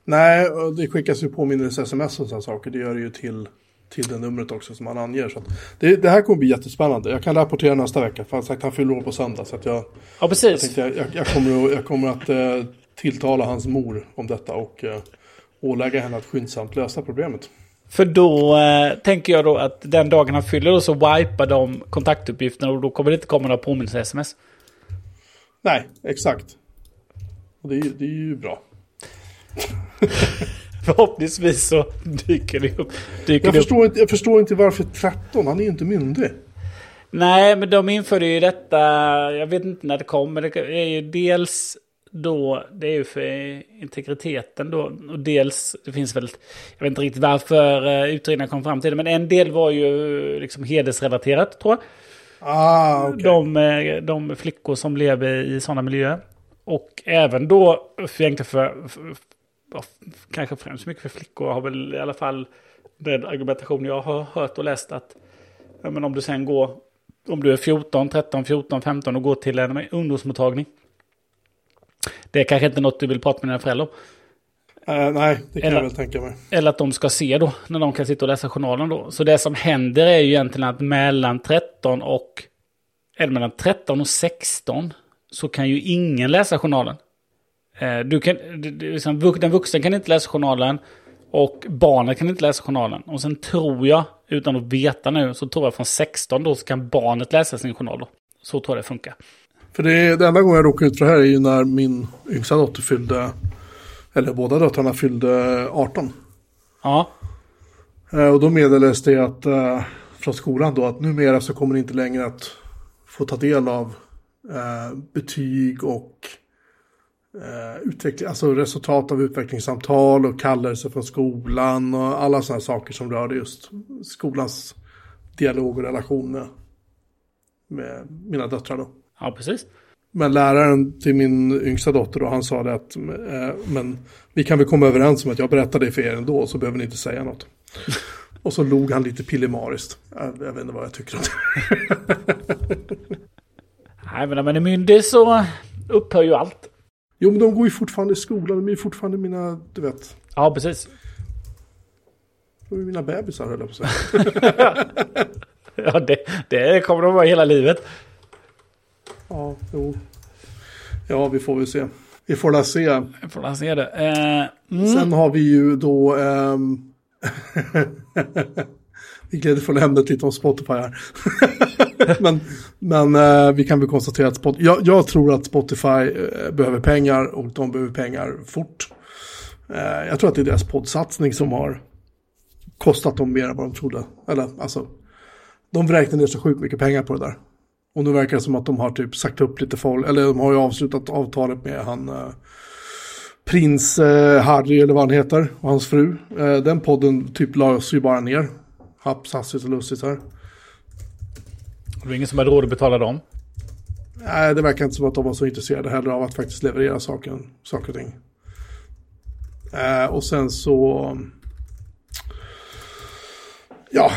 Nej, det skickas ju påminnelse sms och sådana saker. Det gör det ju till, till det numret också som man anger. Så det, det, här kommer bli jättespännande. Jag kan rapportera nästa vecka. För sagt han fyller år på söndag. Så att jag, ja, precis. Jag, jag, jag, kommer, att, jag kommer att eh, tilltala hans mor om detta och eh, ålägga henne att skyndsamt lösa problemet. För då eh, tänker jag då att den dagen han fyller då så wipar de kontaktuppgifterna och då kommer det inte komma några påminnelse-sms. Nej, exakt. Och det är, det är ju bra. Förhoppningsvis så dyker det upp. Dyker jag, det förstår upp. Inte, jag förstår inte varför 13, han är ju inte myndig. Nej, men de införde ju detta, jag vet inte när det kom, men det är ju dels då, det är ju för integriteten då. Och dels, det finns väl, jag vet inte riktigt varför eh, utredningen kom fram till det, men en del var ju liksom hedersrelaterat tror jag. Ah, okay. de, eh, de flickor som lever i sådana miljöer. Och även då, för för, för, för, kanske främst mycket för flickor, har väl i alla fall den argumentation jag har hört och läst att men om du sen går, om du är 14, 13, 14, 15 och går till en ungdomsmottagning det är kanske inte något du vill prata med dina föräldrar om. Uh, nej, det kan eller, jag väl tänka mig. Eller att de ska se då, när de kan sitta och läsa journalen då. Så det som händer är ju egentligen att mellan 13 och... Eller mellan 13 och 16 så kan ju ingen läsa journalen. Uh, du kan, liksom, den vuxen kan inte läsa journalen och barnet kan inte läsa journalen. Och sen tror jag, utan att veta nu, så tror jag från 16 då så kan barnet läsa sin journal då. Så tror jag det funkar. För det, det enda gången jag råkade ut för det här är ju när min yngsta dotter fyllde, eller båda döttrarna fyllde 18. Ja. Eh, och då meddelades det att, eh, från skolan då att numera så kommer ni inte längre att få ta del av eh, betyg och utveckling, alltså resultat av utvecklingssamtal och kallelse från skolan och alla sådana saker som rörde just skolans dialog och relation med, med mina döttrar då. Ja, precis. Men läraren till min yngsta dotter då, han sa det att eh, men vi kan väl komma överens om att jag berättar det för er ändå så behöver ni inte säga något. Och så log han lite pillemariskt. Jag, jag vet inte vad jag tycker om det. Nej, men när man är myndig så upphör ju allt. Jo, men de går ju fortfarande i skolan. De är ju fortfarande mina, du vet. Ja, precis. De är mina bebisar höll jag på att säga. Ja, det, det kommer de vara hela livet. Ja, jo. Ja, vi får väl se. Vi får la se. Jag får la se det. Eh, mm. Sen har vi ju då... ehm, vi gled från ämnet lite om Spotify här. men men eh, vi kan väl konstatera att Spot jag, jag tror att Spotify eh, behöver pengar och de behöver pengar fort. Eh, jag tror att det är deras poddsatsning som har kostat dem mer än vad de trodde. Eller alltså, de vräkte ner så sjukt mycket pengar på det där. Och nu verkar det som att de har typ sagt upp lite folk, eller de har ju avslutat avtalet med han eh, prins eh, Harry eller vad han heter och hans fru. Eh, den podden typ lades ju bara ner. Haps, hastigt och lustigt här. Det är ingen som har råd att betala dem. Nej, det verkar inte som att de var så intresserade heller av att faktiskt leverera saker, saker och ting. Och sen så... Ja,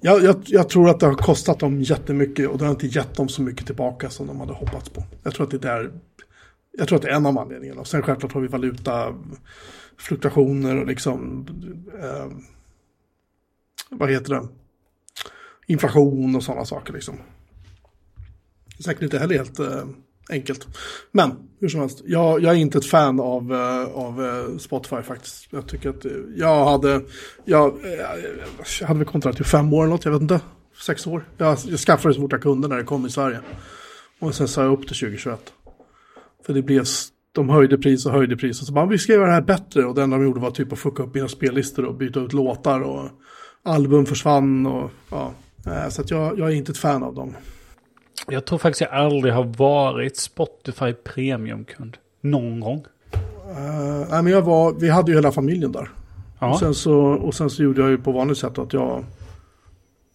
jag, jag, jag tror att det har kostat dem jättemycket och det har inte gett dem så mycket tillbaka som de hade hoppats på. Jag tror att det är där, jag tror att det är en av anledningarna. Sen självklart har vi valutafluktuationer och liksom, eh, vad heter det, inflation och sådana saker liksom. Det är säkert inte heller helt eh, enkelt. Men hur som helst, jag, jag är inte ett fan av, eh, av eh, Spotify faktiskt. Jag tycker att eh, jag hade, jag, jag hade väl kontrat i fem år eller något, jag vet inte, sex år. Jag, jag skaffade så fort jag kunde när det kom i Sverige. Och sen sa jag upp till 2021. För det blev, de höjde pris och höjde pris. Och så bara, vi ska göra det här bättre. Och det enda de gjorde var typ att fucka upp mina spellistor och byta ut låtar. Och album försvann och ja. Så att jag, jag är inte ett fan av dem. Jag tror faktiskt jag aldrig har varit Spotify Premium-kund. Någon gång. Uh, nej, men jag var, vi hade ju hela familjen där. Ja. Och, sen så, och sen så gjorde jag ju på vanligt sätt att jag,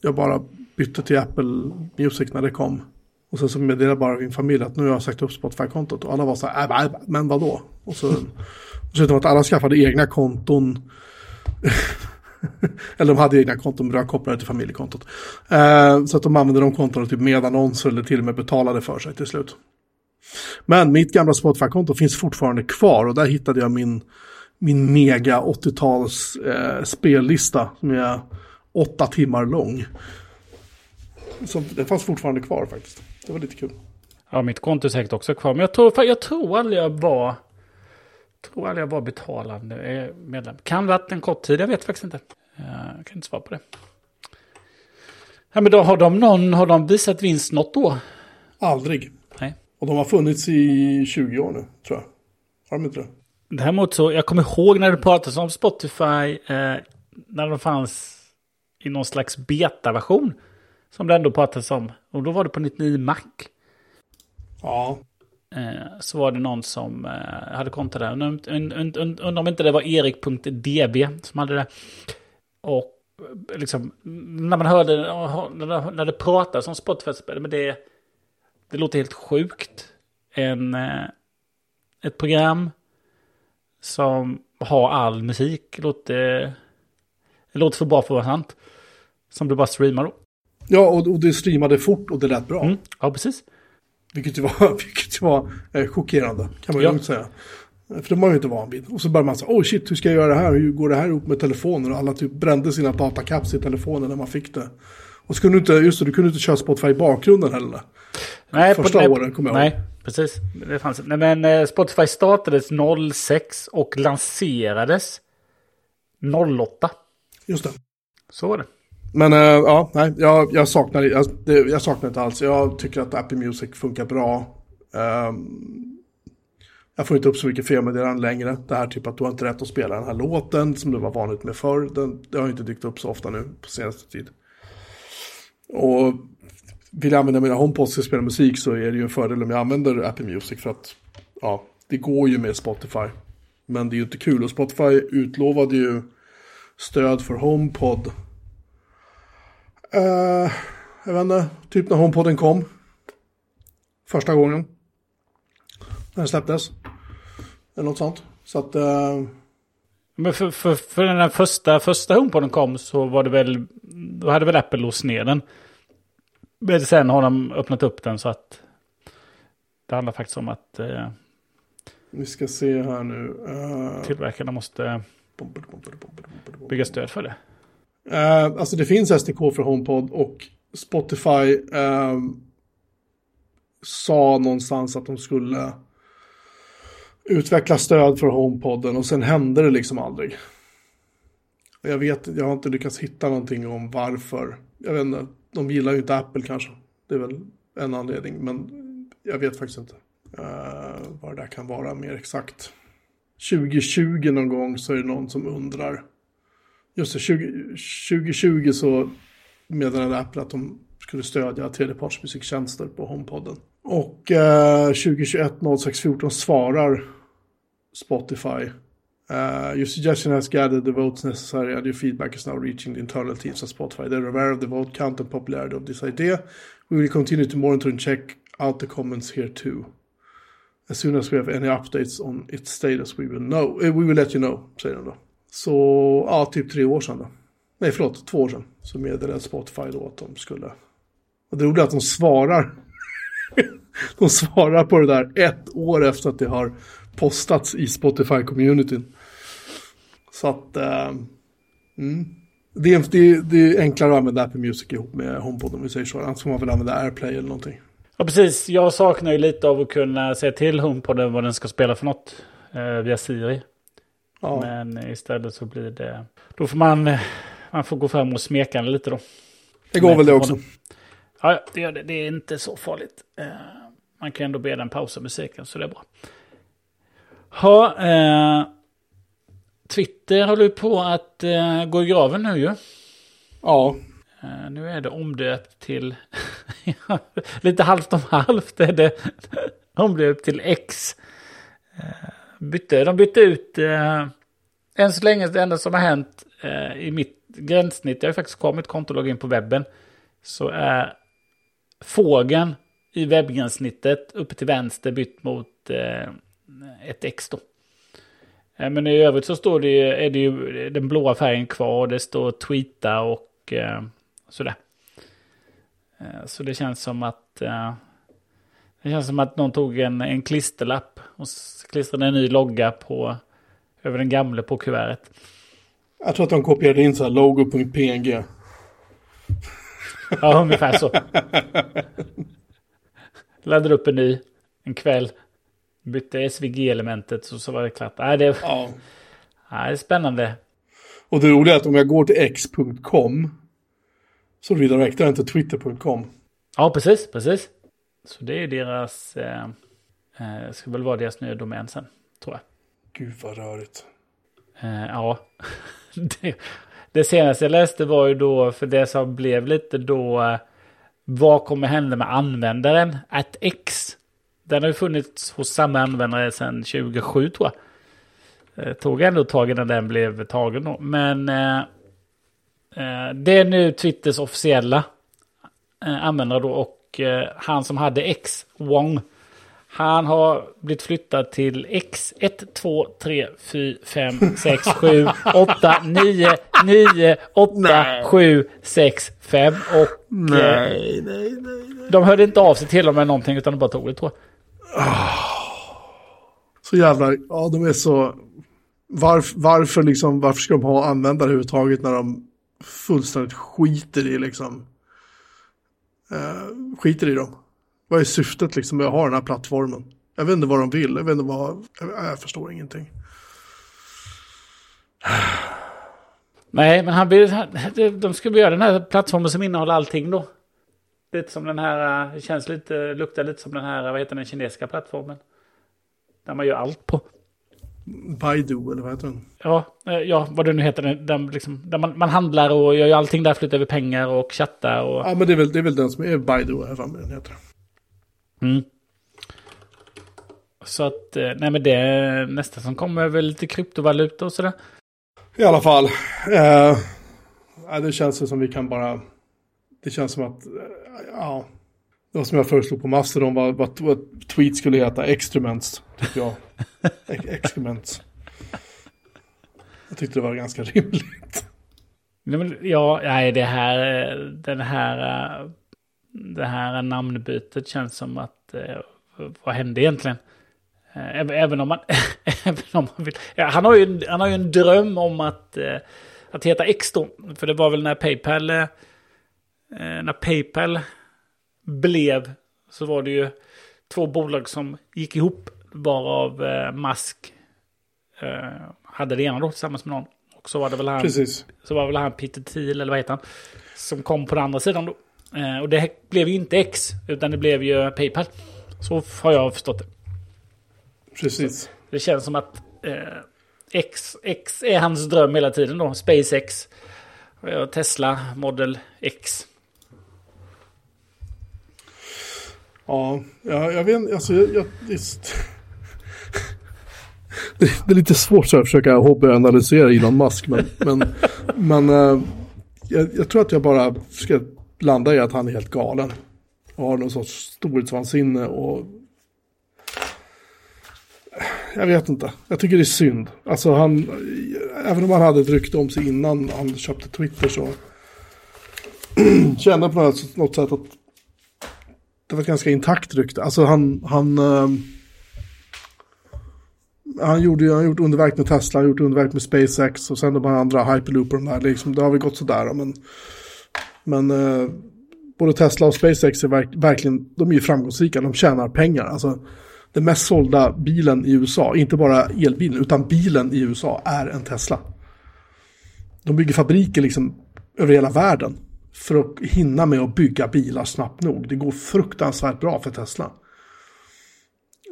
jag bara bytte till Apple Music när det kom. Och sen så meddelade bara min familj att nu har jag sagt upp Spotify-kontot. Och alla var så här, äh, äh, men vadå? Och så, och så utom att alla skaffade egna konton. eller de hade egna konton men de var kopplade till familjekontot. Eh, så att de använde de kontona typ med annonser eller till och med betalade för sig till slut. Men mitt gamla Spotify-konto finns fortfarande kvar och där hittade jag min, min mega 80-tals eh, spellista som är åtta timmar lång. Så det fanns fortfarande kvar faktiskt. Det var lite kul. Ja, mitt konto är säkert också kvar. Men jag tror, jag tror aldrig jag var tror aldrig jag var betalande eh, medlem. Kan varit en kort tid, jag vet faktiskt inte. Jag kan inte svara på det. Ja, men då har de någon, har de visat vinst något då? Aldrig. Nej. Och de har funnits i 20 år nu, tror jag. Har de inte det? Däremot så, jag kommer ihåg när det pratades om Spotify, eh, när de fanns i någon slags beta-version. Som det ändå pratades om. Och då var det på 99 Mac. Ja. Eh, så var det någon som eh, hade konto där. Undrar und- und- und- und- om inte det var erik.db som hade det. Och eh, liksom, när man hörde, när det, pratades om Spotify, men det, det låter helt sjukt. En, ett program som har all musik. Låter, låter för bra för att vara sant. Som du bara streamar då. Ja, och, och det streamade fort och det lät bra. Mm, ja, precis. Vilket ju var, vilket var eh, chockerande, kan man ju Ja. lugnt säga. För det var ju inte van vid. Och så började man säga, oh shit, hur ska jag göra det här? Hur går det här ihop med telefonen? Och alla typ brände sina datacaps i telefonen när man fick det. Och så kunde du inte, just det, du kunde inte köra Spotify i bakgrunden heller. Nej, Första nej, åren kommer jag ihåg. Nej, precis. Det fanns, nej, men eh, Spotify startades 06 och lanserades 08. Just det. Så var det. Men eh, ja, nej, jag, jag, saknar, jag, det, jag saknar inte alls. Jag tycker att Apple Music funkar bra. Um, jag får inte upp så mycket felmeddelanden längre. Det här typ att du har inte rätt att spela den här låten som det var vanligt med förr. Den, det har inte dykt upp så ofta nu på senaste tid. Och vill jag använda mina HomePods till att spela musik så är det ju en fördel om jag använder Apple Music för att ja, det går ju med Spotify. Men det är ju inte kul och Spotify utlovade ju stöd för HomePod Eh, jag vet inte, typ när HomePoden kom. Första gången. När den släpptes. Eller något sånt. Så att... Uh... Men för, för, för den första, första HomePoden kom så var det väl... Då hade väl Apple låst ner den. Men sen har de öppnat upp den så att... Det handlar faktiskt om att... Uh, Vi ska se här nu. Uh... Tillverkarna måste bygga stöd för det. Uh, alltså det finns SDK för HomePod och Spotify uh, sa någonstans att de skulle utveckla stöd för HomePodden och sen hände det liksom aldrig. Jag vet, jag har inte lyckats hitta någonting om varför. Jag vet inte, de gillar ju inte Apple kanske. Det är väl en anledning, men jag vet faktiskt inte uh, vad det där kan vara mer exakt. 2020 någon gång så är det någon som undrar. Just det, 20, 2020 så meddelade Apple att de skulle stödja tredjepartsmusiktjänster på HomePodden. Och eh, 2021 0614 svarar Spotify. Eh, uh, your suggestion has gathered the votes necessary and your feedback is now reaching the internal teams at Spotify. They're aware of the vote count and popularity of this idea. We will continue to monitor and check out the comments here too. As soon as we have any updates on its status we will know. Uh, we will let you know, säger de då. Så, ja, typ tre år sedan då. Nej, förlåt, två år sedan. Så meddelade Spotify då att de skulle. Och det roliga är att de svarar. de svarar på det där ett år efter att det har postats i Spotify-communityn. Så att, Eh, mm. det, är, det, det, är enklare att använda Apple Music ihop med HomePod om vi säger så. Annars får man väl använda AirPlay eller någonting. Ja, precis. Jag saknar ju lite av att kunna säga till HomePoden vad den ska spela för något eh, via Siri. Ja. Men istället så blir det... Då får man, man får gå fram och smeka den lite då. Det går väl det också. Ja, det, gör det. det är inte så farligt. Eh, man kan ändå be den pausa musiken så det är bra. Ha, eh, Twitter håller på att eh, gå i graven nu ju. Ja. Eh, nu är det omdöpt till, lite halvt om halvt är det omdöpt till X. Bytte, de bytte ut, eh, än så länge det enda som har hänt eh, i mitt gränssnitt, jag har faktiskt kvar mitt konto in på webben, så är fågeln i webbgränssnittet uppe till vänster bytt mot eh, ett X då. Eh, men i övrigt så står det ju, är det ju den blåa färgen kvar, det står tweeta och eh, sådär. Eh, så det känns som att eh, det känns som att någon tog en, en klisterlapp och klistrade en ny logga på över den gamla på kuvertet. Jag tror att de kopierade in så här logo.png. Ja, ungefär så. Laddade upp en ny en kväll. Bytte SVG-elementet så, så var det klart. Nej, det, ja. nej, det är spännande. Och det roliga är att om jag går till x.com så redirectar den till twitter.com. Ja, precis, precis. Så det är deras, eh, eh, ska väl vara deras nya domän sen, tror jag. Gud vad rörigt. Eh, ja, det, det, senaste jag läste var ju då, för det som blev lite då, eh, vad kommer hända med användaren? Att X, den har ju funnits hos samma användare sedan 2007 tror jag. Eh, tog ändå tag innan den blev tagen då. Men det är nu Twitters officiella användare då. Och eh, han som hade X, Wong, han har blivit flyttad till X 1, 2, 3, 4, 5, 6, 7, 8, 9, 9, 8, nej. 7, 6, 5 och... Nej, nej, nej, nej. De hörde inte av sig till dem med någonting utan de bara tog det tror jag. Så jävla... Ja, de är så... Varf, varför liksom... Varför ska de ha användare överhuvudtaget när de fullständigt skiter i liksom eh, skiter i dem? Vad är syftet liksom med att ha den här plattformen? Jag vet inte vad de vill, jag vet inte vad, jag, jag förstår ingenting. Nej, men han vill, de skulle göra den här plattformen som innehåller allting då. Lite som den här, eh, känns lite, luktar lite som den här, vad heter den kinesiska plattformen? Där man gör allt på. Baidu eller vad heter den? Ja, eh, ja vad det nu heter. Där, liksom, där man, man handlar och gör allting där, flyttar över pengar och chattar och... Ja, men det är väl, det är väl den som är Baidu, här framme den heter. Mm. Så att, eh, nej men det nästa som kommer är väl lite kryptovaluta och sådär. I alla fall. Eh, det känns som vi kan bara... Det känns som att, eh, ja. Det var som jag föreslog på Mastodon vad, vad, vad tweet skulle heta. Extrements, tyckte jag. E- Excrements. Jag tyckte det var ganska rimligt. Ja, nej, det här, den här, det här namnbytet känns som att, eh, vad hände egentligen? Eh, även om man, även om man vill, ja, han, har ju, han har ju en dröm om att, eh, att heta X då. För det var väl när Paypal, när Paypal blev, så var det ju två bolag som gick ihop, varav Musk hade det ena då tillsammans med någon. Och så var det väl han, Precis. så var väl han Peter Thiel, eller vad heter han, som kom på den andra sidan då. Eh, och det blev ju inte X, utan det blev ju Paypal. Så har jag förstått det. Precis. Så det känns som att eh, X, X är hans dröm hela tiden då. SpaceX, Tesla Model X. Ja, jag, jag vet alltså jag, jag, just, det, är lite svårt så att försöka hobbyanalysera Elon Musk. Men, men, men eh, jag, jag, tror att jag bara ska landa i att han är helt galen. Och har någon sorts storhetsvansinne och... Jag vet inte. Jag tycker det är synd. Alltså han... Även om han hade ett rykte om sig innan han köpte Twitter så... kände på något, något sätt att... Det var ett ganska intakt rykte. Alltså han... han eh, han gjorde ju, han gjort underverk med Tesla, han gjort underverk med SpaceX och sen de här andra Hyperloop och de där. Liksom, det har väl gått sådär. Men, men eh, både Tesla och SpaceX är verk, verkligen, de är ju framgångsrika, de tjänar pengar. Alltså, den mest sålda bilen i USA, inte bara elbilen, utan bilen i USA är en Tesla. De bygger fabriker liksom över hela världen för att hinna med att bygga bilar snabbt nog. Det går fruktansvärt bra för Tesla.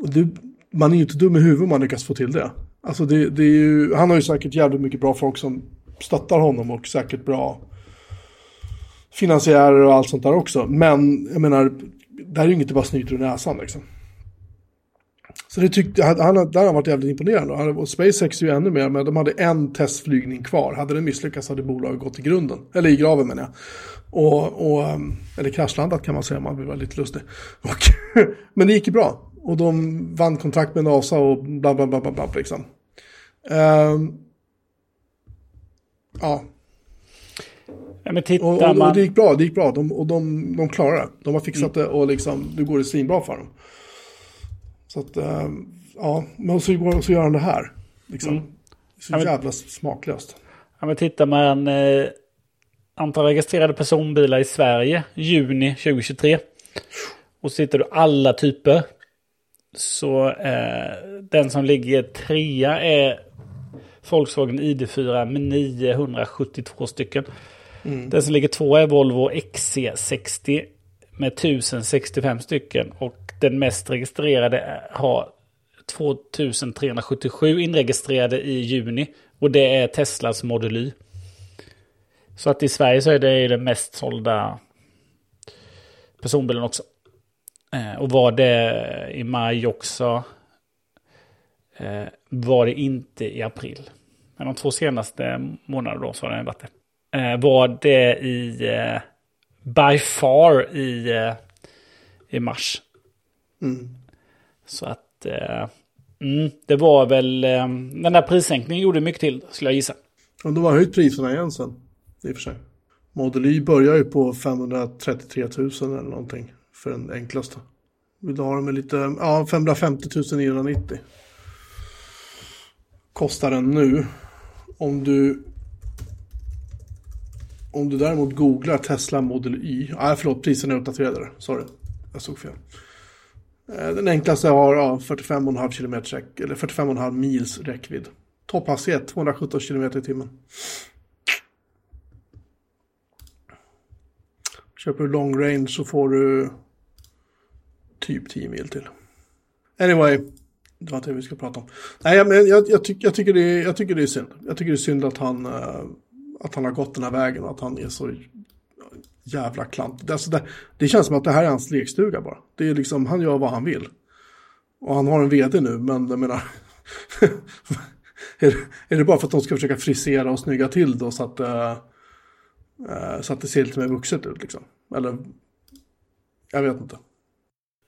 Och det, man är ju inte dum i huvudet om man lyckas få till det. Alltså det, det är ju, han har ju säkert jävligt mycket bra folk som stöttar honom och säkert bra finansiärer och allt sånt där också. Men jag menar, det här är ju inget du bara snyter ur näsan liksom. Så det tyckte, han, han, där har han varit jävligt imponerande. Och SpaceX är ju ännu mer, men de hade en testflygning kvar. Hade den misslyckats hade bolaget gått i grunden. Eller i graven menar jag. Och, och, eller kraschlandat kan man säga om man vill vara lite lustig. Och, men det gick ju bra. Och de vann kontrakt med NASA och bla bla bla bla, bla liksom. Uh, ja. ja men titta, och, och, och, det gick bra, det gick bra. De, och de, de klarade det. De har fixat mm. det och liksom, nu går det svinbra för dem. Så att, uh, ja, men så, går, så gör han det här. Liksom. Mm. Så ja, men... jävla smaklöst. Ja men tittar man eh, antal registrerade personbilar i Sverige juni 2023. Och så hittar du alla typer. Så eh, den som ligger trea är Volkswagen ID4 med 972 stycken. Mm. Den som ligger tvåa är Volvo XC60 med 1065 stycken. Och den mest registrerade eh, har 2377 inregistrerade i juni. Och det är Teslas Model Y. Så att i Sverige så är det den mest sålda personbilen också. Eh, och var det i maj också. Eh, var det inte i april. Men de två senaste månaderna då så har det varit det. Eh, var det i eh, by far i, eh, i mars. Mm. Så att eh, mm, det var väl eh, den där prissänkningen gjorde mycket till skulle jag gissa. Och de har höjt priserna igen sen. I och för sig. Model Y börjar ju på 533 000 eller någonting för den enklaste. Vill du ha den med lite, ja 550 990. Kostar den nu. Om du om du däremot googlar Tesla Model Y, nej förlåt priserna är uppdaterade, sorry, jag såg fel. Eh, den enklaste har 45,5 km eller 45,5 mils räckvidd. Topphastighet 217 km i timmen. Köper du long range så får du typ 10 mil till. Anyway, det var inte det vi ska prata om. Nej, men jag, jag, tyck, jag, tycker det är, jag tycker det är synd. Jag tycker det är synd att han, eh, att han har gått den här vägen och att han är så jävla klant. Det, alltså det, det känns som att det här är hans lekstuga bara. Det är liksom, han gör vad han vill. Och han har en vd nu, men jag menar... är, är det bara för att de ska försöka frisera och snygga till då så att, eh, eh så att det ser lite mer vuxet ut liksom? Eller, jag vet inte.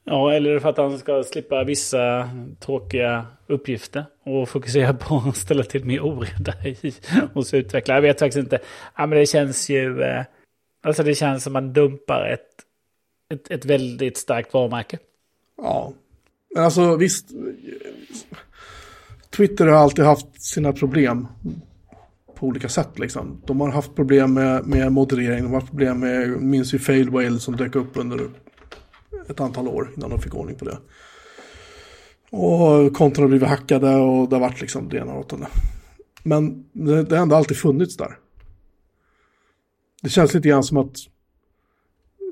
Ja, eller för att han ska slippa vissa tråkiga uppgifter och fokusera på att ställa till mer oreda i hos utvecklare. Jag vet faktiskt inte. Ja, men det känns ju... Eh, alltså det känns som man dumpar ett, ett, ett väldigt starkt varumärke. Ja, men alltså visst. Twitter har alltid haft sina problem på olika sätt liksom. De har haft problem med, med moderering, de har haft problem med, minns ju Fail Whale som dök upp under ett antal år innan de fick ordning på det. Och konton har blivit hackade och det har varit liksom det ena och det Men det, det har ändå alltid funnits där. Det känns lite grann som att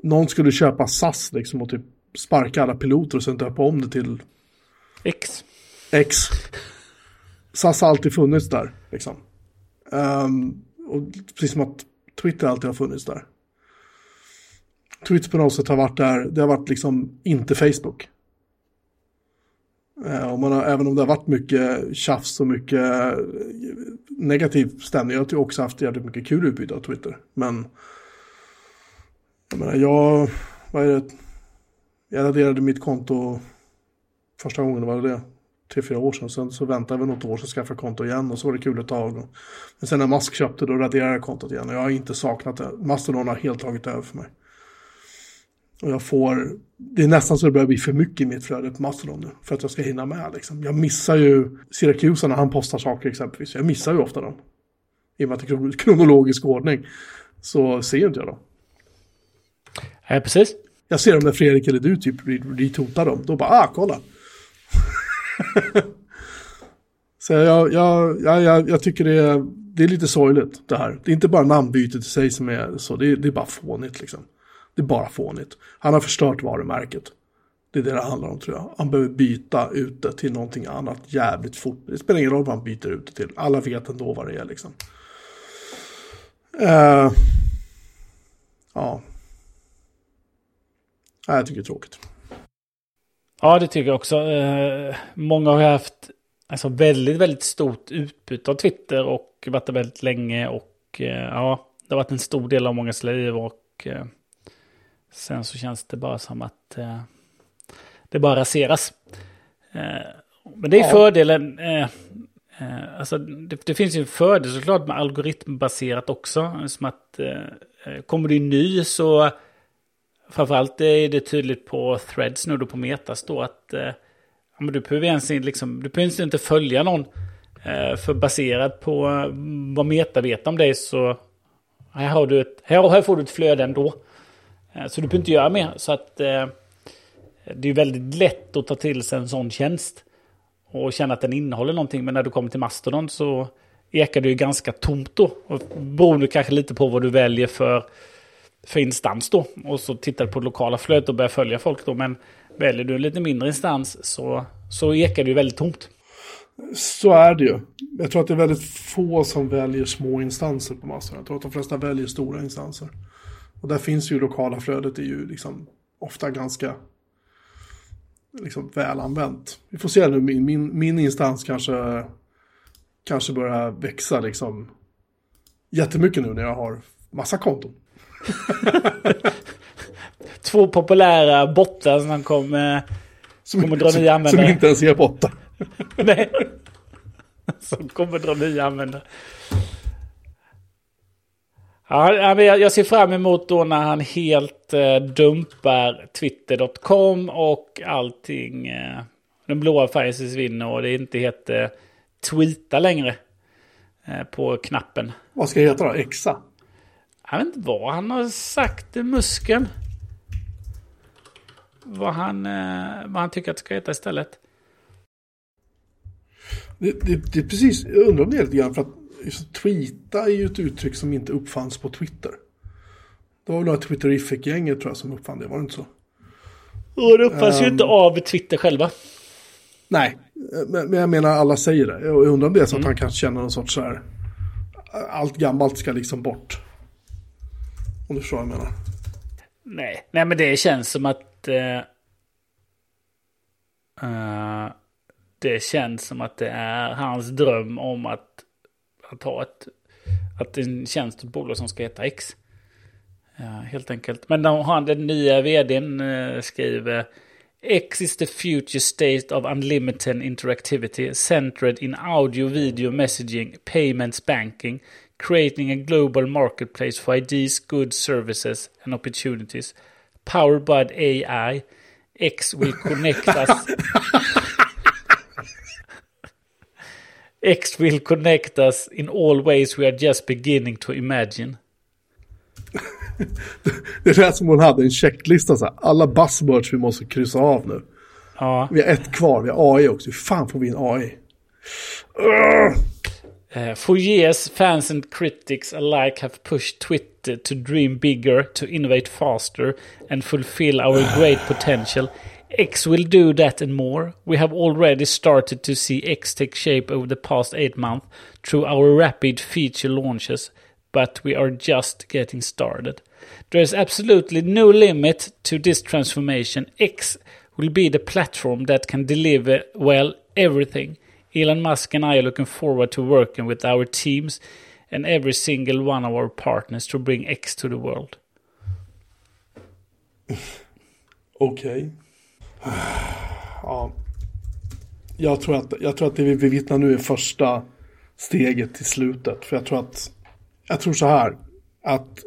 någon skulle köpa SAS liksom och typ sparka alla piloter och sen döpa om det till X. X. SAS har alltid funnits där liksom. Um, och precis som att Twitter alltid har funnits där. Twitter på något sätt har varit där, det har varit liksom inte Facebook. Uh, man har, även om det har varit mycket tjafs och mycket eh, negativ stämning, jag har också haft jävligt mycket kul utbyte av Twitter. Men jag menar, jag, vad är det, jag raderade mitt konto första gången, var det det? tre, fyra år sedan. Sen så väntade jag väl något år så skaffade jag konto igen och så var det kul ett tag. Men sen när Musk köpte då raderade jag kontot igen och jag har inte saknat det. Mastodon har helt tagit över för mig. Och jag får, det är nästan så det börjar bli för mycket i mitt flöde på Mastodon nu. För att jag ska hinna med liksom. Jag missar ju Syracuse när han postar saker exempelvis. Jag missar ju ofta dem. I och med att det är kronologisk ordning. Så ser inte jag dem. Ja, precis. Jag ser dem när Fredrik eller du typ retweetar dem. Då bara, ah, kolla. Så jag, jag, jag, jag, tycker det är, det är lite sorgligt det här. Det är inte bara namnbytet i sig som är så, det är, det är bara fånigt liksom. Det är bara fånigt. Han har förstört varumärket. Det är det det handlar om tror jag. Han behöver byta ut det till någonting annat jävligt fort. Det spelar ingen roll vad han byter ut det till. Alla vet ändå vad det är liksom. Uh, ja. Nej, jag tycker det är tråkigt. Ja, det tycker jag också. Eh, många har haft alltså, väldigt, väldigt stort utbyte av Twitter och varit det väldigt länge. Och eh, ja, det har varit en stor del av mångas liv. Och eh, sen så känns det bara som att eh, det bara raseras. Eh, men det är ja. fördelen. Eh, alltså, det, det, finns ju en fördel såklart med algoritmbaserat också. Som att kommer du ny så framförallt är det tydligt på threads nu då på metas då att eh, du behöver egentligen liksom, du behöver inte följa någon. Eh, för baserat på eh, vad meta vet om dig så här, har du ett, här, här får du ett flöde ändå. Eh, så du behöver inte göra mer. Så att eh, det är väldigt lätt att ta till sig en sån tjänst. Och känna att den innehåller någonting. Men när du kommer till Mastodon så ekar det ju ganska tomt då. Och beroende kanske lite på vad du väljer för för instans då. Och så tittar du på lokala flödet och börjar följa folk då. Men väljer du en lite mindre instans så, så ekar det ju väldigt tomt. Så är det ju. Jag tror att det är väldigt få som väljer små instanser på Mastodon. Jag tror att de flesta väljer stora instanser. Och där finns ju lokala flödet är ju liksom ofta ganska liksom väl använt. Vi får se nu, min, min, min instans kanske, kanske börjar växa liksom jättemycket nu när jag har massa konton. Två populära bottar som kommer, som, kommer dra nya användare. Som inte ens är bottar. Nej. Som kommer dra nya användare. Ja, jag ser fram emot då när han helt eh, dumpar twitter.com och allting. Eh, den blåa färgen försvinner och det inte heter tweeta längre. Eh, på knappen. Vad ska det heta då? Exa? Jag vet inte vad han har sagt, muskeln. Vad han, vad han tycker att det ska heta istället. Det, det, det är precis, jag undrar om det är lite grann för att tweeta är ju ett uttryck som inte uppfanns på Twitter. Det var väl Twitterific-gänget tror jag som uppfann det, var det inte så? Och det uppfanns um, ju inte ehm. av Twitter själva. Nej, men, men jag menar alla säger det. Jag undrar om det är så mm. att han kan känna någon sorts så här, allt gammalt ska liksom bort. Om du förstår vad jag menar. Nej, nej men det känns som att... Uh, det känns som att det är hans dröm om att, att ha ett... Att en tjänst ett bolag som ska heta X. Ja, helt enkelt. Men då har han den nya vdn eh, skriver X is the future state of unlimited interactivity centered in audio, video, messaging, payments, banking, creating a global marketplace for ideas, goods, services, and opportunities. Powered by AI, X will connect us. X will connect us in all ways we are just beginning to imagine. Det lät som hon hade en checklista så här. Alla buzzwords vi måste kryssa av nu. Ja. Vi har ett kvar, vi har AI också. Hur fan får vi en AI? Uh, for years, fans and critics alike have pushed Twitter to dream bigger, to innovate faster, and fulfill our great potential. X will do that and more. We have already started to see X take shape over the past eight months through our rapid feature launches, but we are just getting started. There is absolutely no limit to this transformation. X will be the platform that can deliver, well, everything. Elon Musk and I are looking forward to working with our teams and every single one of our partners to bring X to the world. Okej. Ja. Jag tror, att, jag tror att det vi bevittnar nu är första steget till slutet. För jag tror att, jag tror så här, att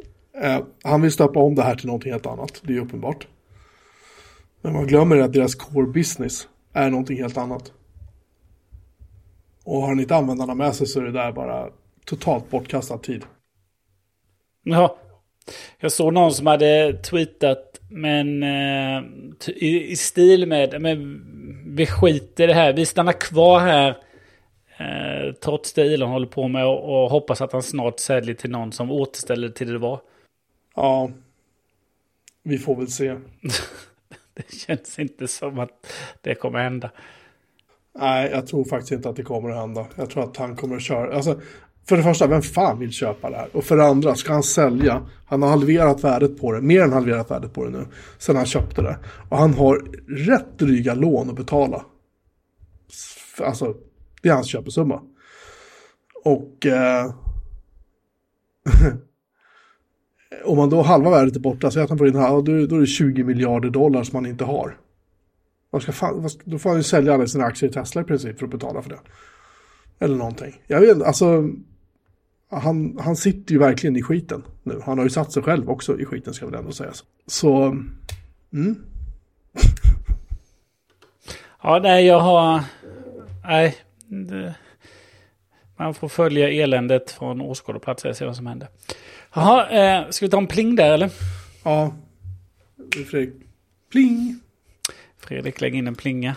eh, han vill stöpa om det här till någonting helt annat. Det är uppenbart. Men man glömmer att deras core business är någonting helt annat. Och har han inte användarna med sig så är det där bara totalt bortkastad tid. Ja, jag såg någon som hade tweetat men eh, i, i stil med men vi skiter i det här, vi stannar kvar här eh, trots det Elon håller på med och, och hoppas att han snart säljer till någon som återställer till det det var. Ja, vi får väl se. Det känns inte som att det kommer hända. Nej, jag tror faktiskt inte att det kommer att hända. Jag tror att han kommer att köra. Alltså, för det första, vem fan vill köpa det här? Och för det andra, ska han sälja? Han har halverat värdet på det, mer än halverat värdet på det nu, sen han köpte det. Och han har rätt dryga lån att betala. Alltså, det är hans köpesumma. Och... Eh, om man då halva värdet är borta, så att han får in här, då, då är det 20 miljarder dollar som man inte har. Man ska fan, då får han ju sälja alla sina aktier i Tesla i princip för att betala för det. Eller någonting. Jag vet inte, alltså. Han, han sitter ju verkligen i skiten nu. Han har ju satt sig själv också i skiten ska väl ändå sägas. Så, mm. Ja, nej, jag har... Nej. Det, man får följa eländet från åskådarplats och se vad som händer. Jaha, eh, ska vi ta en pling där eller? Ja. Fredrik. Pling. Fredrik, lägg in en plinga.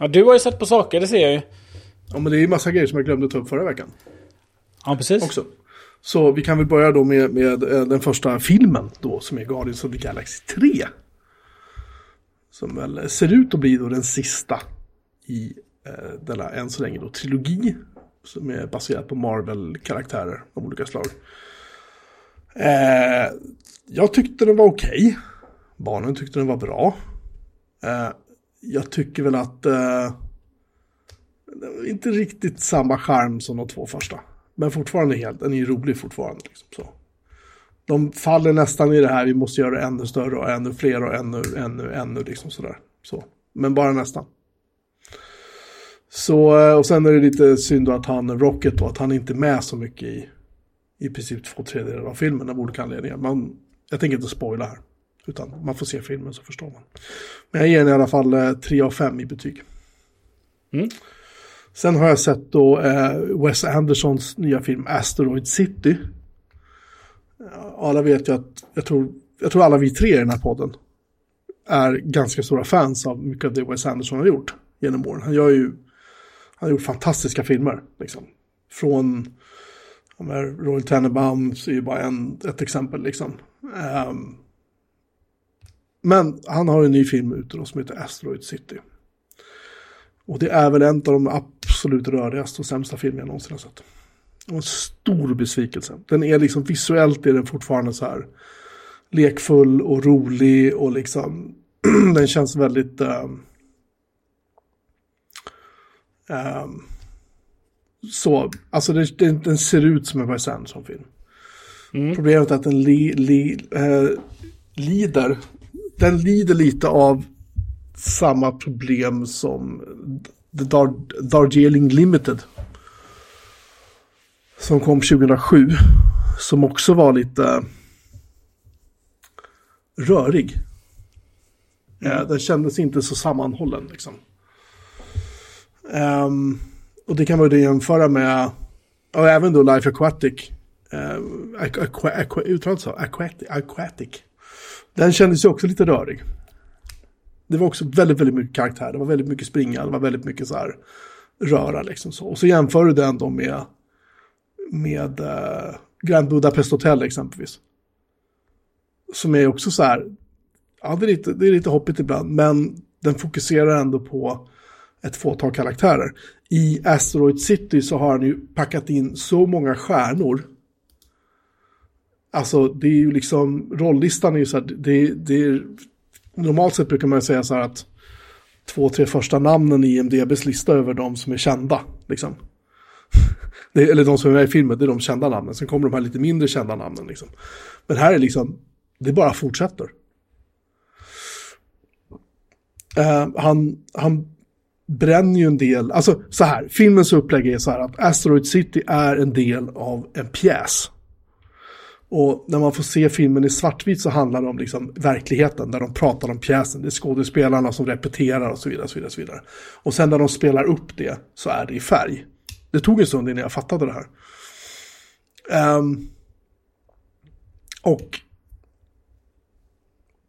Ja, du har ju sett på saker, det ser jag ju. Ja, men det är ju massa grejer som jag glömde ta upp förra veckan. Ja, precis. också. Så vi kan väl börja då med, med eh, den första filmen då som är Guardians of the Galaxy 3. Som väl ser ut att bli då den sista i eh, denna än så länge då trilogi. Som är baserad på Marvel-karaktärer av olika slag. Eh, jag tyckte den var okej. Barnen tyckte den var bra. Eh, jag tycker väl att eh, inte riktigt samma charm som de två första. Men fortfarande helt, den är ju rolig fortfarande. Liksom, så. De faller nästan i det här, vi måste göra det ännu större och ännu fler och ännu, ännu, ännu liksom sådär. Så. Men bara nästan. Så, eh, och sen är det lite synd då att han, Rocket då, att han inte är med så mycket i, i princip två tredjedelar av filmen av olika anledningar. Man, jag tänker inte spoila här, utan man får se filmen så förstår man. Men jag ger den i alla fall eh, 3 av 5 i betyg. Mm. Sen har jag sett då eh, Wes Andersons nya film Asteroid City. Alla vet ju att, jag tror, jag tror alla vi tre i den här podden är ganska stora fans av mycket av det Wes Anderson har gjort genom åren. Han gör ju, han har gjort fantastiska filmer. Liksom. Från Royal Tenenbaums är ju bara en, ett exempel liksom. Ehm, men han har en ny film ute då som heter Asteroid City. Och det är väl en av de absolut rörigaste och sämsta filmer jag någonsin har sett. Det var en stor besvikelse. Den är liksom visuellt är den fortfarande så här lekfull och rolig och liksom den känns väldigt um, um, så, alltså det, det, den ser ut som en Wes Anderson-film. Problemet är att den li, li, eh, lider, den lider lite av samma problem som The Dar Darjeeling Limited. Som kom 2007. Som också var lite rörig. Eh, den kändes inte så sammanhållen liksom. Um, och det kan man ju jämföra med, och även då Life Aquatic. Uh, aqua, aqua, uttalat aquatic, aquatic. Den kändes ju också lite rörig. Det var också väldigt, väldigt mycket karaktär. Det var väldigt mycket springa, det var väldigt mycket så här röra liksom så. Och så jämför du den då med, med uh, Grand Budapest Hotel exempelvis. Som är också så här, ja det är lite, det är lite hoppigt ibland, men den fokuserar ändå på ett fåtal karaktärer. I Asteroid City så har han ju packat in så många stjärnor. Alltså det är ju liksom, rollistan är ju så här, det, det är, normalt sett brukar man säga så här att två, tre första namnen i IMDBs lista över de som är kända. Liksom. Det, eller de som är med i filmen, det är de kända namnen. Sen kommer de här lite mindre kända namnen. Liksom. Men här är liksom, det bara fortsätter. Uh, han, han bränner ju en del, alltså så här, filmens upplägg är så här att Asteroid City är en del av en pjäs. Och när man får se filmen i svartvit så handlar det om liksom verkligheten, där de pratar om pjäsen. Det är skådespelarna som repeterar och så vidare. Och så vidare, och så vidare. Och sen när de spelar upp det så är det i färg. Det tog en stund innan jag fattade det här. Um, och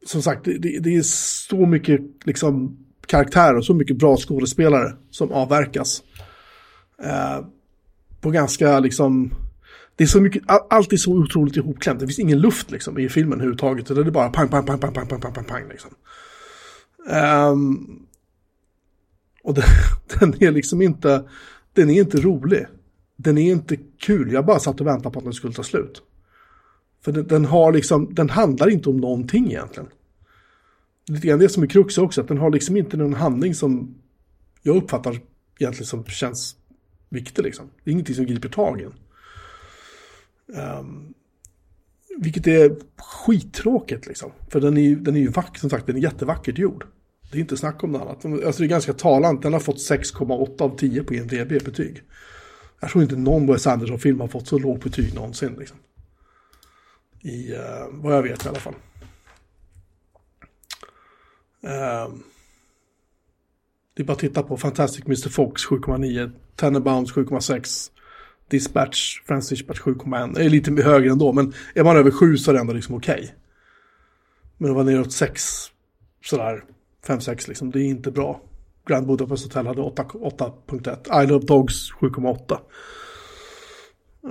som sagt, det, det, är så mycket liksom, karaktärer och så mycket bra skådespelare som avverkas. Uh, på ganska liksom det är så mycket, allt är så otroligt ihopklämt. Det finns ingen luft liksom i filmen överhuvudtaget. Det är bara pang, pang, pang, pang, pang, pang, pang, pang, pang liksom. Um, och den, den, är liksom inte, den är inte rolig. Den är inte kul. Jag bara satt och väntade på att den skulle ta slut. För den, den har liksom, den handlar inte om någonting egentligen. Lite grann det som är krux också, att den har liksom inte någon handling som jag uppfattar egentligen som känns viktig liksom. Det är ingenting som griper tag i en. Um, vilket är skittråkigt liksom. För den är ju, den är ju vack, som sagt, den är jättevackert gjord. Det är inte snack om något annat. Alltså det är ganska talande. Den har fått 6,8 av 10 på IMDB-betyg. Jag tror inte någon Wes Anderson-film har fått så lågt betyg någonsin. Liksom. I uh, vad jag vet i alla fall. Uh, det är bara att titta på Fantastic Mr. Fox 7,9, Tenenbaums 7,6, Dispatch, Friends Dispatch 7,1. Det är lite högre ändå, men är man över 7 så är det ändå liksom okej. Okay. Men att vara neråt 6, sådär, 5-6 liksom, det är inte bra. Grand Budapest Hotel hade 8.1. I Love Dogs 7,8.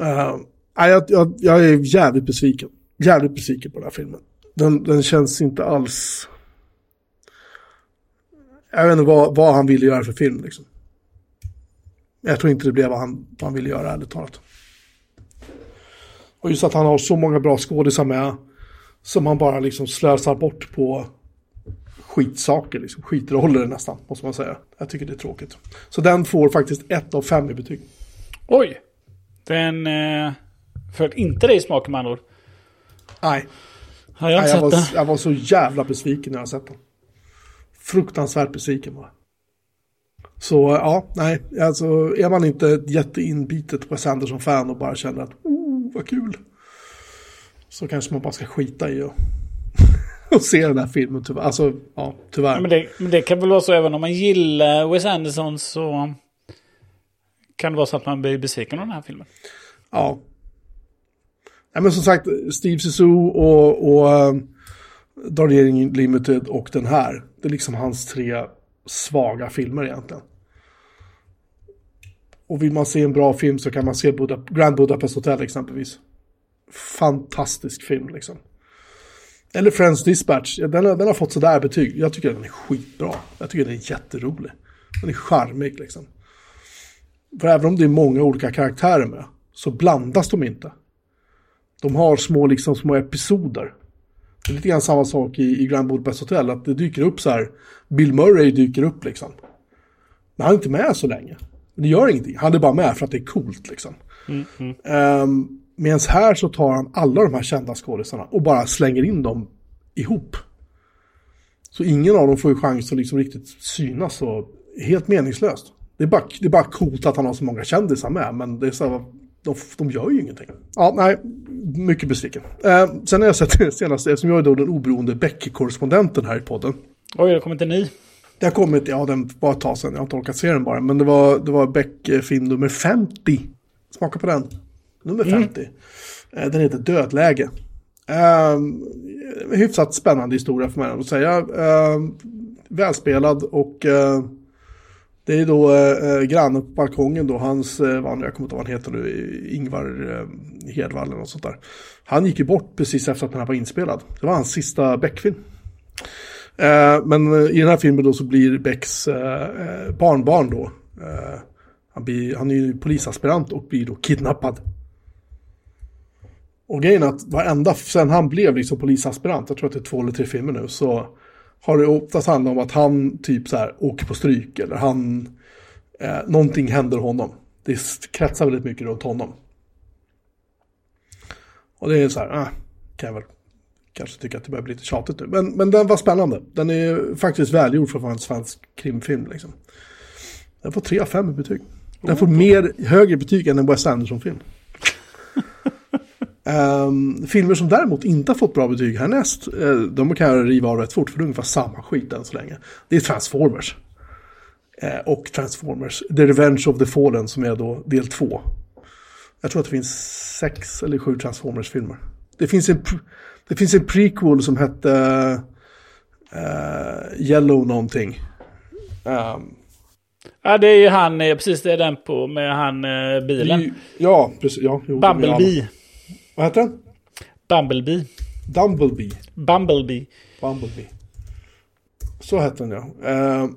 Uh, eh, jag, jag, jag är jävligt besviken. Jävligt besviken på den här filmen. Den, den känns inte alls... Jag vet inte vad, vad han ville göra för film liksom. Jag tror inte det blev vad han, vad han ville göra, ärligt talat. Och just att han har så många bra skådisar med, som han bara liksom slösar bort på skitsaker, liksom. skitroller nästan, måste man säga. Jag tycker det är tråkigt. Så den får faktiskt ett av fem i betyg. Oj! Den eh, föll inte dig i smaken med andra ord. Nej. Har jag, Nej, jag, var, jag var så jävla besviken när jag sett den. Fruktansvärt besviken var. Så ja, nej, alltså är man inte ett jätteinbitet Wes Anderson-fan och bara känner att oh, vad kul. Så kanske man bara ska skita i och, och se den här filmen tyvärr. Alltså, ja, tyvärr. Ja, men, det, men det kan väl vara så även om man gillar Wes Anderson så kan det vara så att man blir besviken av den här filmen. Ja. Nej, men som sagt, Steve Zissou och, och Darjeeling Limited och den här. Det är liksom hans tre svaga filmer egentligen. Och vill man se en bra film så kan man se Buda Grand Budapest Hotel exempelvis. Fantastisk film liksom. Eller Friends Dispatch, den har, den har fått sådär betyg. Jag tycker den är skitbra. Jag tycker den är jätterolig. Den är charmig liksom. För även om det är många olika karaktärer med, så blandas de inte. De har små, liksom, små episoder. Det är lite grann samma sak i, i Grand Budapest Hotel, att det dyker upp så här, Bill Murray dyker upp liksom. Men han är inte med så länge. Men det gör ingenting. Han är bara med för att det är coolt liksom. Mm, mm. Um, Medan här så tar han alla de här kända skådisarna och bara slänger in dem ihop. Så ingen av dem får ju chans att liksom riktigt synas och helt meningslöst. Det är, bara, det är bara coolt att han har så många kändisar med, men det är så här, de, de gör ju ingenting. Ja, nej, mycket besviken. Eh, sen har jag sett det senaste, eftersom jag är då den oberoende Beck-korrespondenten här i podden. Oj, det kommer inte ny. Det har kommit, ja den var ett tag sedan, jag har inte orkat se den bara. Men det var, det var Beck-film nummer 50. Smaka på den. Nummer 50. Mm. Den heter Dödläge. Um, hyfsat spännande historia får man att säga. Um, välspelad och uh, det är då eh, eh grannen på balkongen då, hans, eh, vad jag kommer inte ihåg vad han heter nu, eh, Ingvar eh, Hedvall eller något sånt där. Han gick ju bort precis efter att den här var inspelad. Det var hans sista Beck-film. Eh, men eh, i den här filmen då så blir Becks barnbarn då, han, blir, han är ju polisaspirant och blir då kidnappad och grejen är att varenda, sen han blev liksom polisaspirant, jag tror att det är två eller tre filmer nu, så har det oftast handlat om att han typ så här åker på stryk eller han, eh, någonting händer honom. Det kretsar väldigt mycket runt honom. Och det är så här, äh, kan jag väl kanske tycka att det börjar bli lite tjatigt nu. Men, men den var spännande. Den är faktiskt välgjord för att vara en svensk krimfilm liksom. Den får 3 av 5 i betyg. Den får mer, högre betyg än en Wes Anderson-film. Um, filmer som däremot inte har fått bra betyg härnäst, uh, de kan jag riva av rätt fort för det är ungefär samma skit än så länge. Det är Transformers. Uh, och Transformers, The Revenge of the Fallen som är då del två. Jag tror att det finns sex eller sju Transformers-filmer. Det finns en, det finns en prequel som hette uh, Yellow någonting. Um, Ja, det är ju han, precis det är den på med han bilen. ja, precis. Ja, jo, Bumblebee. Vad heter den? Bumblebee. Dumblebee. Bumblebee. Bumblebee. Så hette den ja. Eh,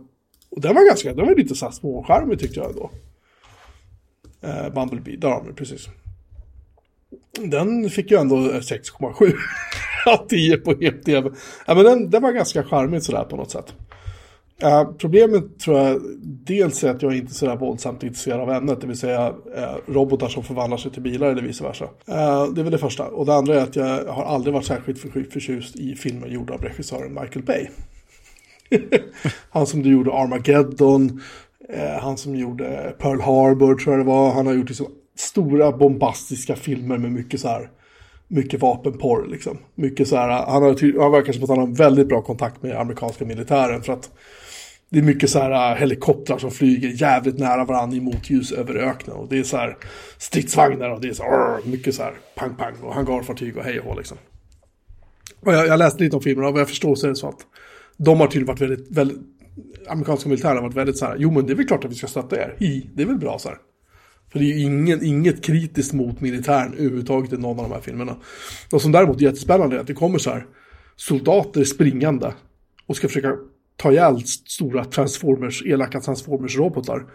och den var ganska, den var lite så småskärmig tyckte jag då. Eh, Bumblebee, där har vi precis. Den fick ju ändå 6,7 av 10 på HepTV. Ja, men den, den var ganska charmig sådär på något sätt. Uh, problemet tror jag dels är att jag inte är sådär våldsamt intresserad av ämnet, det vill säga uh, robotar som förvandlar sig till bilar eller vice versa. Uh, det är väl det första. Och det andra är att jag har aldrig varit särskilt förtjust i filmer gjorda av regissören Michael Bay. han som du gjorde Armageddon, eh, han som gjorde Pearl Harbor tror jag det var. Han har gjort liksom stora bombastiska filmer med mycket så här mycket vapenporr liksom. Mycket så här, han, har, han verkar som att han har väldigt bra kontakt med amerikanska militären för att det är mycket så här äh, helikoptrar som flyger jävligt nära varandra i motljus över öknen. Och det är så här stridsvagnar och det är så här, mycket så här pang pang och hangarfartyg och hej och hå liksom. Och jag, jag läste lite om filmerna och vad jag förstår så är det så att de har tydligen varit väldigt, väldigt amerikanska militären har varit väldigt så här, jo men det är väl klart att vi ska stötta er, I, det är väl bra så här. För det är ju ingen, inget kritiskt mot militären överhuvudtaget i någon av de här filmerna. Vad som däremot är jättespännande är att det kommer så här soldater springande och ska försöka ta ihjäl stora transformers, elaka transformers-robotar.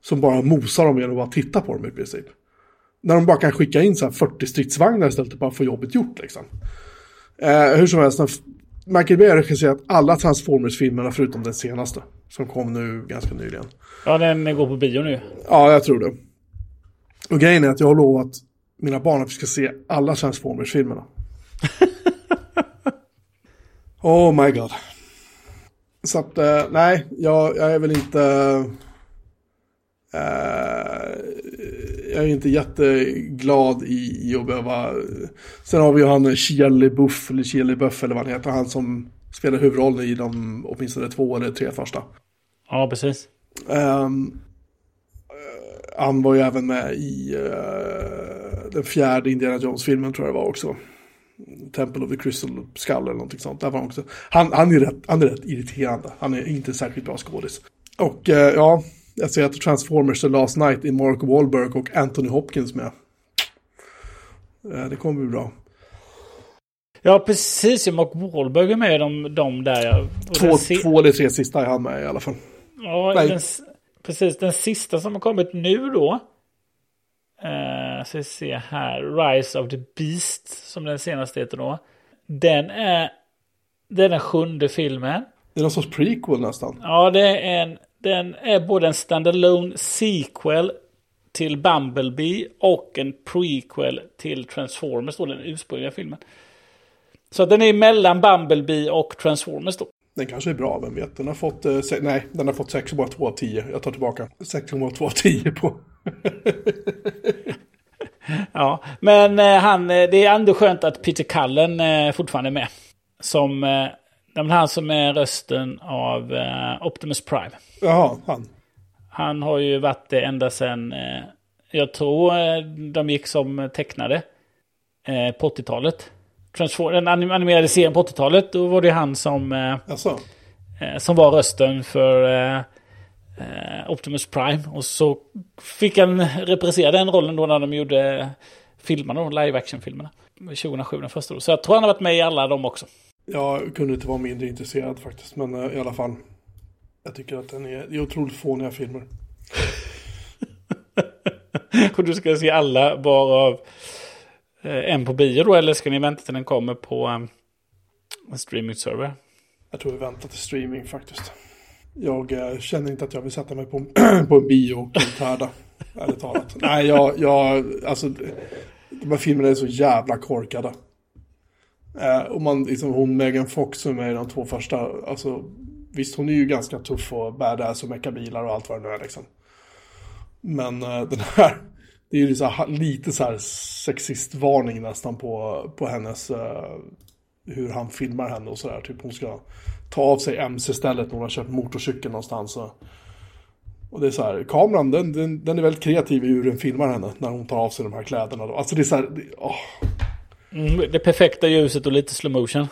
Som bara mosar dem genom att titta på dem i princip. När de bara kan skicka in så här 40 stridsvagnar istället för att bara få jobbet gjort liksom. Eh, hur som helst, Michael Bay har regisserat alla Transformers-filmerna förutom den senaste. Som kom nu ganska nyligen. Ja, den går på bio nu. Ja, jag tror det. Och grejen är att jag har lovat mina barn att vi ska se alla Transformers-filmerna. oh my god. Så att, uh, nej, jag, jag, är väl inte... Uh, jag är inte jätteglad i, i att behöva... Sen har vi ju han Shia LaBeouf, eller Shia LaBeouf eller vad han heter. Han som spelar huvudrollen i de åtminstone två eller tre första. Ja, precis. Um, han var ju även med i uh, den fjärde Indiana Jones-filmen tror jag det var också. Temple of the Crystal Skull eller någonting sånt. Där var han, också. Han, han, är rätt, han är rätt irriterande. Han är inte särskilt bra skådis. Och uh, ja, jag ser att Transformers The Last Night i Mark Wahlberg och Anthony Hopkins med. Uh, det kommer bli bra. Ja, precis. Mark Wahlberg är med de, de där. Två, två eller tre sista är han med i alla fall. Ja, den, Precis, den sista som har kommit nu då. Uh, ska vi se här. Rise of the Beast som den senaste heter då. Den är, det är den sjunde filmen. Det är någon sorts prequel nästan. Ja, det är en, Den är både en standalone sequel till Bumblebee och en prequel till Transformers, då den ursprungliga filmen. Så den är mellan Bumblebee och Transformers då. Den kanske är bra, vem vet. Den har fått, eh, nej, den har fått 6,2 av 10. Jag tar tillbaka 6,2 av 10 på. ja, men eh, han, eh, det är ändå skönt att Peter Cullen eh, fortfarande är med. Som, eh, han som är rösten av Optimus Prime. Jaha, han. Han har ju varit det ända sedan, jag tror de gick som tecknade på 80-talet. den animerade serien på 80-talet, då var det han som, som var rösten för Optimus Prime. Och så fick han reprisera den rollen då när de gjorde filmerna, live action-filmerna. 2007 den första då. Så jag tror han har varit med i alla dem också. Jag kunde inte vara mindre intresserad faktiskt, men i alla fall. Jag tycker att den är, det är otroligt fåniga filmer. och du ska se alla bara av eh, en på bio då, eller ska ni vänta till den kommer på um, en streaming-server? Jag tror vi väntar till streaming faktiskt. Jag eh, känner inte att jag vill sätta mig på, på en bio och tärda. ärligt talat. Nej, jag, jag, alltså, de här filmerna är så jävla korkade. Eh, och man, liksom, hon Megan Fox som är de två första, alltså Visst, hon är ju ganska tuff och badass och meckar bilar och allt vad det nu är liksom. Men eh, den här, det är ju liksom, lite så här sexistvarning nästan på, på hennes, eh, hur han filmar henne och sådär. Typ hon ska ta av sig MC-stället när hon har köpt motorcykel någonstans. Och, och det är så här, kameran den, den, den, är väldigt kreativ i hur den filmar henne när hon tar av sig de här kläderna. Då. Alltså det är så här, det, oh. mm, det perfekta ljuset och lite slow motion.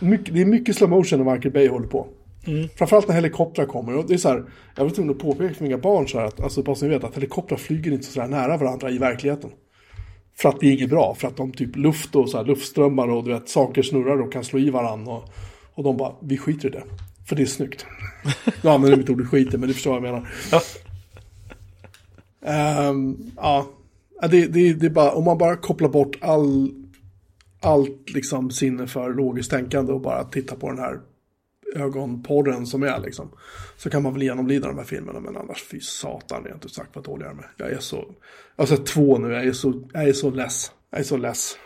Mycket, det är mycket slow motion när Michael Bay håller på. Mm. Framförallt när helikoptrar kommer. Och det är så här, jag var tvungen att påpeka för mina barn så här att, alltså bara så ni vet, att helikoptrar flyger inte så nära varandra i verkligheten. För att det är inget bra, för att de typ luft och så här, luftströmmar och du vet, saker snurrar och kan slå i varandra. Och, och de bara, vi skiter i det. För det är snyggt. Jag använder mitt ordet skiter, men det förstår vad jag menar. Ja. Um, ja, det, det, det är bara, om man bara kopplar bort all, allt liksom sinne för logiskt tänkande och bara tittar på den här ögonporren som är liksom. Så kan man väl genomlida de här filmerna, men annars fy satan rent ut sagt vad dålig jag är med. Jag är så, jag har sett två nu, jag är så, jag är så less. Jag är så less.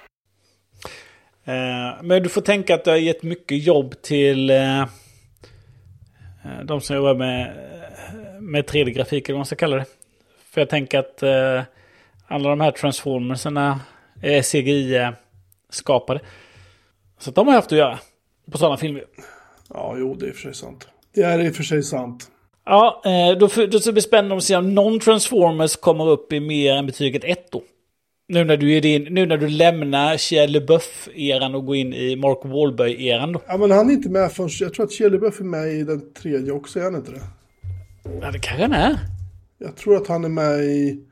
Eh, men du får tänka att du har gett mycket jobb till eh, eh de som jobbar med, med 3D-grafik eller vad man ska kalla det. För jag tänker att alla de här transformerserna är CGI-skapade. Så de har haft att göra på sådana filmer. Ja, jo, det är för sig sant. Det är i och för sig sant. Ja, då, då ska det bli spännande att se om någon Transformers kommer upp i mer än betyget 1 då. Nu när du, är din, nu när du lämnar Shia LeBuff-eran och går in i Mark Wahlberg-eran då. Ja, men han är inte med förrän... Jag tror att Shia LeBuff är med i den tredje också, är han inte det? Ja, det kanske han är. Jag tror att han är med i...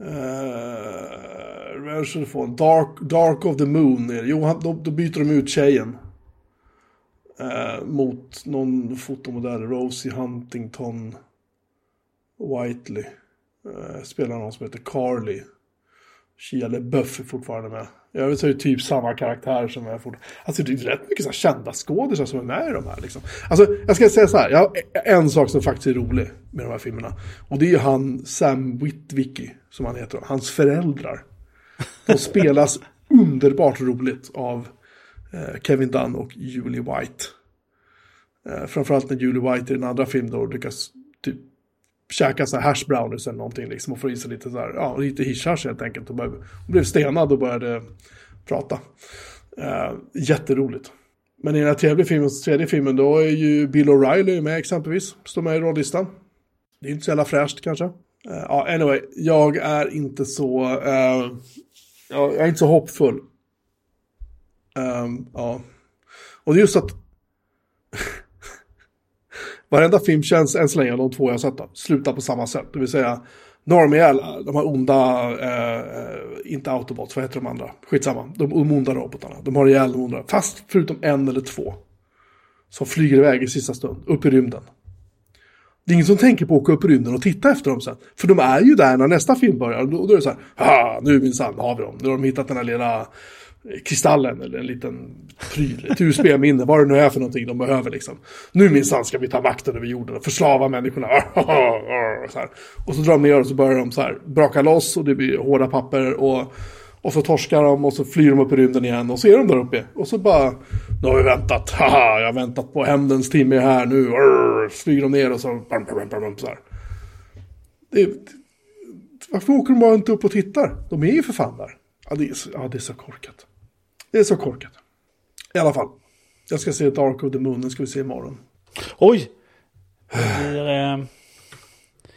Uh, Dark, Dark of the Moon. Jo, han, då, då byter de ut tjejen. Eh, mot någon fotomodell, Rosie Huntington Whiteley. Eh, spelar någon som heter Carly. Shia LeBeouf är fortfarande med. Jag vill säga typ samma karaktär som är fortfarande. Alltså det är rätt mycket så kända skådisar som är med i de här liksom. Alltså jag ska säga så här. Jag har en sak som faktiskt är rolig med de här filmerna. Och det är ju han Sam Witwicky som han heter. Hans föräldrar. De spelas underbart roligt av Eh, Kevin Dunn och Julie White. Eh, framförallt när Julie White i den andra filmen då lyckas käka så här hash brownies eller någonting liksom och få i sig lite så här, ja, lite hisch helt enkelt. Och hon blev stenad och började prata. Uh, jätteroligt. Men i den här tredje filmen, tredje filmen då är ju Bill O'Reilly med exempelvis. Står med i rollistan. Det är inte så jävla fräscht kanske. Eh, ja, uh, anyway, jag är inte så... Uh, jag är inte så hoppfull Um, ja. Och det är just att varenda film känns än så länge, de två jag har sett, då, slutar på samma sätt. Det vill säga, Normiel, de här onda, eh, inte Autobots, vad heter de andra? Skitsamma, de onda robotarna. De har ihjäl de onda, fast förutom en eller två. Som flyger iväg i sista stund, upp i rymden. Det är ingen som tänker på att åka upp i rymden och titta efter dem sen. För de är ju där när nästa film börjar. Och då, är det så här, nu minsann har vi dem. Nu har de hittat den här lilla kristallen eller en liten pryl, ett USB-minne, vad det nu är för någonting de behöver liksom. Nu minsann ska vi ta makten över jorden och förslava människorna. Så här. Och så drar de ner och så börjar de så här braka loss och det blir hårda papper och, och så torskar de och så flyr de upp i rymden igen och så är de där uppe. Och så bara, nu har vi väntat, haha, jag har väntat på hämndens timme här nu, flyger de ner och så, så här. Det, varför åker de bara inte upp och tittar? De är ju för fan där. Ja, det är så, ja, det är så korkat. Det är så korkat. I alla fall. Jag ska se Dark of the Moon, den ska vi se imorgon. Oj! Det blir, eh...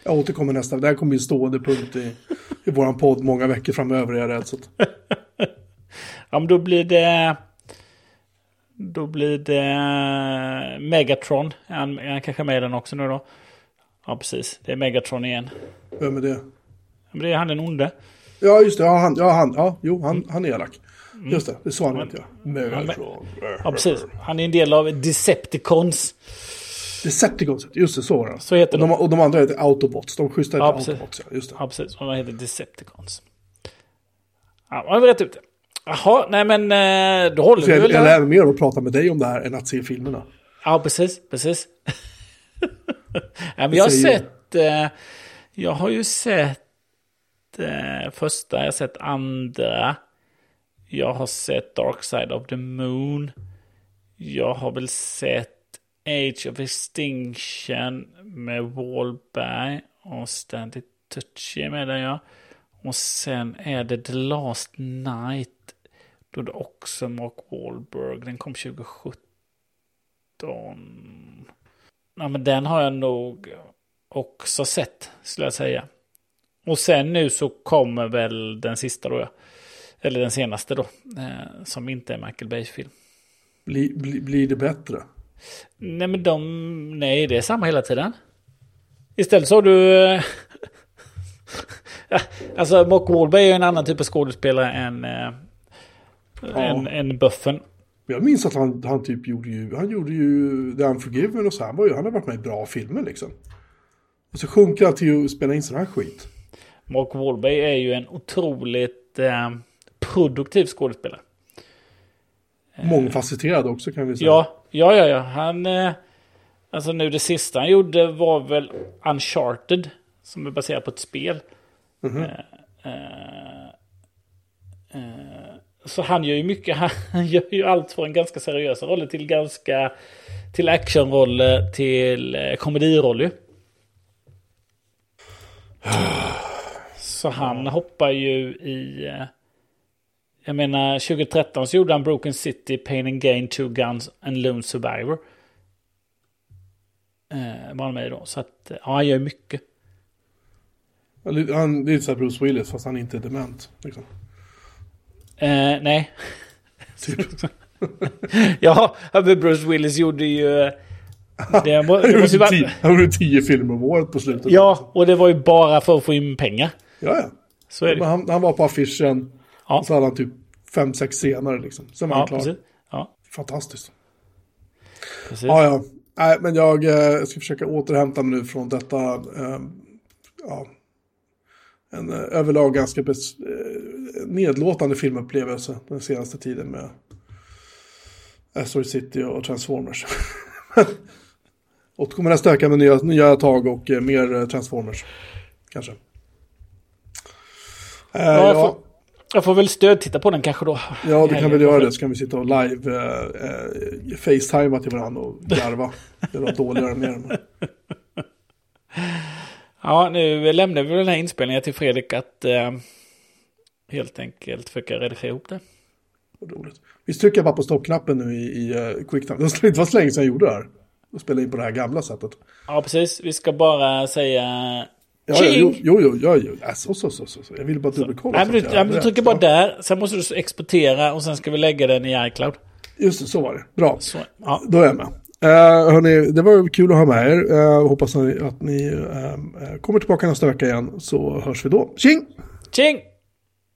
Jag återkommer nästa. Det här kommer bli en stående punkt i, i vår podd många veckor framöver, är jag rädd. Så att... ja, men då blir det... Då blir det Megatron. Är han, är han kanske med i den också nu då? Ja, precis. Det är Megatron igen. Vem är det? Men det är han den onde. Ja, just det. Ja, han, ja, han, ja jo, han, han är elak. Just det, det sa han inte ja. Megatron. Ja, precis. Han är en del av Decepticons. Decepticons, just det, så var det. Så heter och de. Och de andra heter Autobots. De schyssta heter Ja. Autobots, ja. Just det. Ja, precis. Och de heter Decepticons. Ja, man rätt ut det. Jaha, nej men eh, då håller Så vi jag, väl jag lär mig mer att prata med dig om det här än att se filmerna. Ja, precis, precis. ja, men jag har sett, eh, jag har ju sett eh, första, jag har sett andra. Jag har sett Dark Side of the Moon. Jag har väl sett Age of Extinction med Wahlberg och Stanley Tucci med den ja. Och sen är det The Last Night. Då det också Mark Wahlberg. Den kom 2017. Ja, men den har jag nog också sett, skulle jag säga. Och sen nu så kommer väl den sista då, ja. Eller den senaste då, eh, som inte är Michael Bays film. Bli, bli, blir det bättre? Nej, men de, nej, det är samma hela tiden. Istället så har du... eh, ja, alltså, Mark Wahlberg är en annan typ av skådespelare än, eh, än, än Buffen. Jag minns att han, han typ gjorde ju, han gjorde ju The Unforgiven och så. Han, var ju, han har varit med i bra filmer liksom. Och så sjunker han till att spela in sån här skit. Mark Wahlberg är ju en otroligt eh, produktiv skådespelare. Mångfacetterad också kan vi säga. Ja, ja, ja, ja. Han... Eh, alltså nu det sista han gjorde var väl Uncharted. Som är baserat på ett spel. Eh, eh, eh, så han gör ju mycket. Han gör ju allt från ganska seriösa roller till ganska... Till actionroller till eh, komediroller. Så han hoppar ju i... Jag menar 2013 så gjorde han Broken City, Pain and Gain, Two Guns and Lone Survivor. Eh, var han med då. Så att, eh, ja, han gör mycket. Han, han, det är så Bruce Willis fast han inte är dement. Liksom. Eh, nej. Typ. ja, Bruce Willis gjorde ju... eh, Det, må, Han det gjorde tio, han gjorde tio filmer om året på slutet. ja, och det var ju bara för att få in pengar. ja, ja. Så är det. han, han var på affischen. Ja. Och så hade han typ fem, sex scener liksom. Sen var Ja, han klar. precis. Ja, Fantastiskt. precis. Ja, ja. Nej, men jag eh, ska försöka återhämta mig nu från detta. Eh, ja, en eh, överlag ganska bes, eh, nedlåtande filmupplevelse den senaste tiden med Asteroid City och Transformers. Återkommer nästa vecka med nya, nya tag och eh, mer eh, Transformers. Kanske. Ja, ja, jag får väl stödtitta på den kanske då. Ja, det kan Helgen. göra det. Så kan vi sitta och live eh, eh, facetimea till varandra och garva. Det var dåligare med dem. Ja, nu lämnar vi den här inspelningen till Fredrik att eh, helt enkelt försöka redigera ihop det. Vad roligt. Vi trycker bara på stoppknappen nu i, i uh, QuickTime. Det vara så länge sedan jag gjorde det här. Och spela in på det här gamla sättet. Ja, precis. Vi ska bara säga... Ja, ja, jo, jo, jo, jo. Ja, så, så, så, så. Jag ville bara dubbelkolla. Nej, men att du, jag du trycker bara där. Sen måste du exportera och sen ska vi lägga den i iCloud. Just det, så var det. Bra. Så, ja. Då är jag med. Uh, hörni, det var kul att ha med er. Uh, hoppas ni, att ni eh, kommer tillbaka nästa vecka igen. Så hörs vi då. Tjing! Tjing!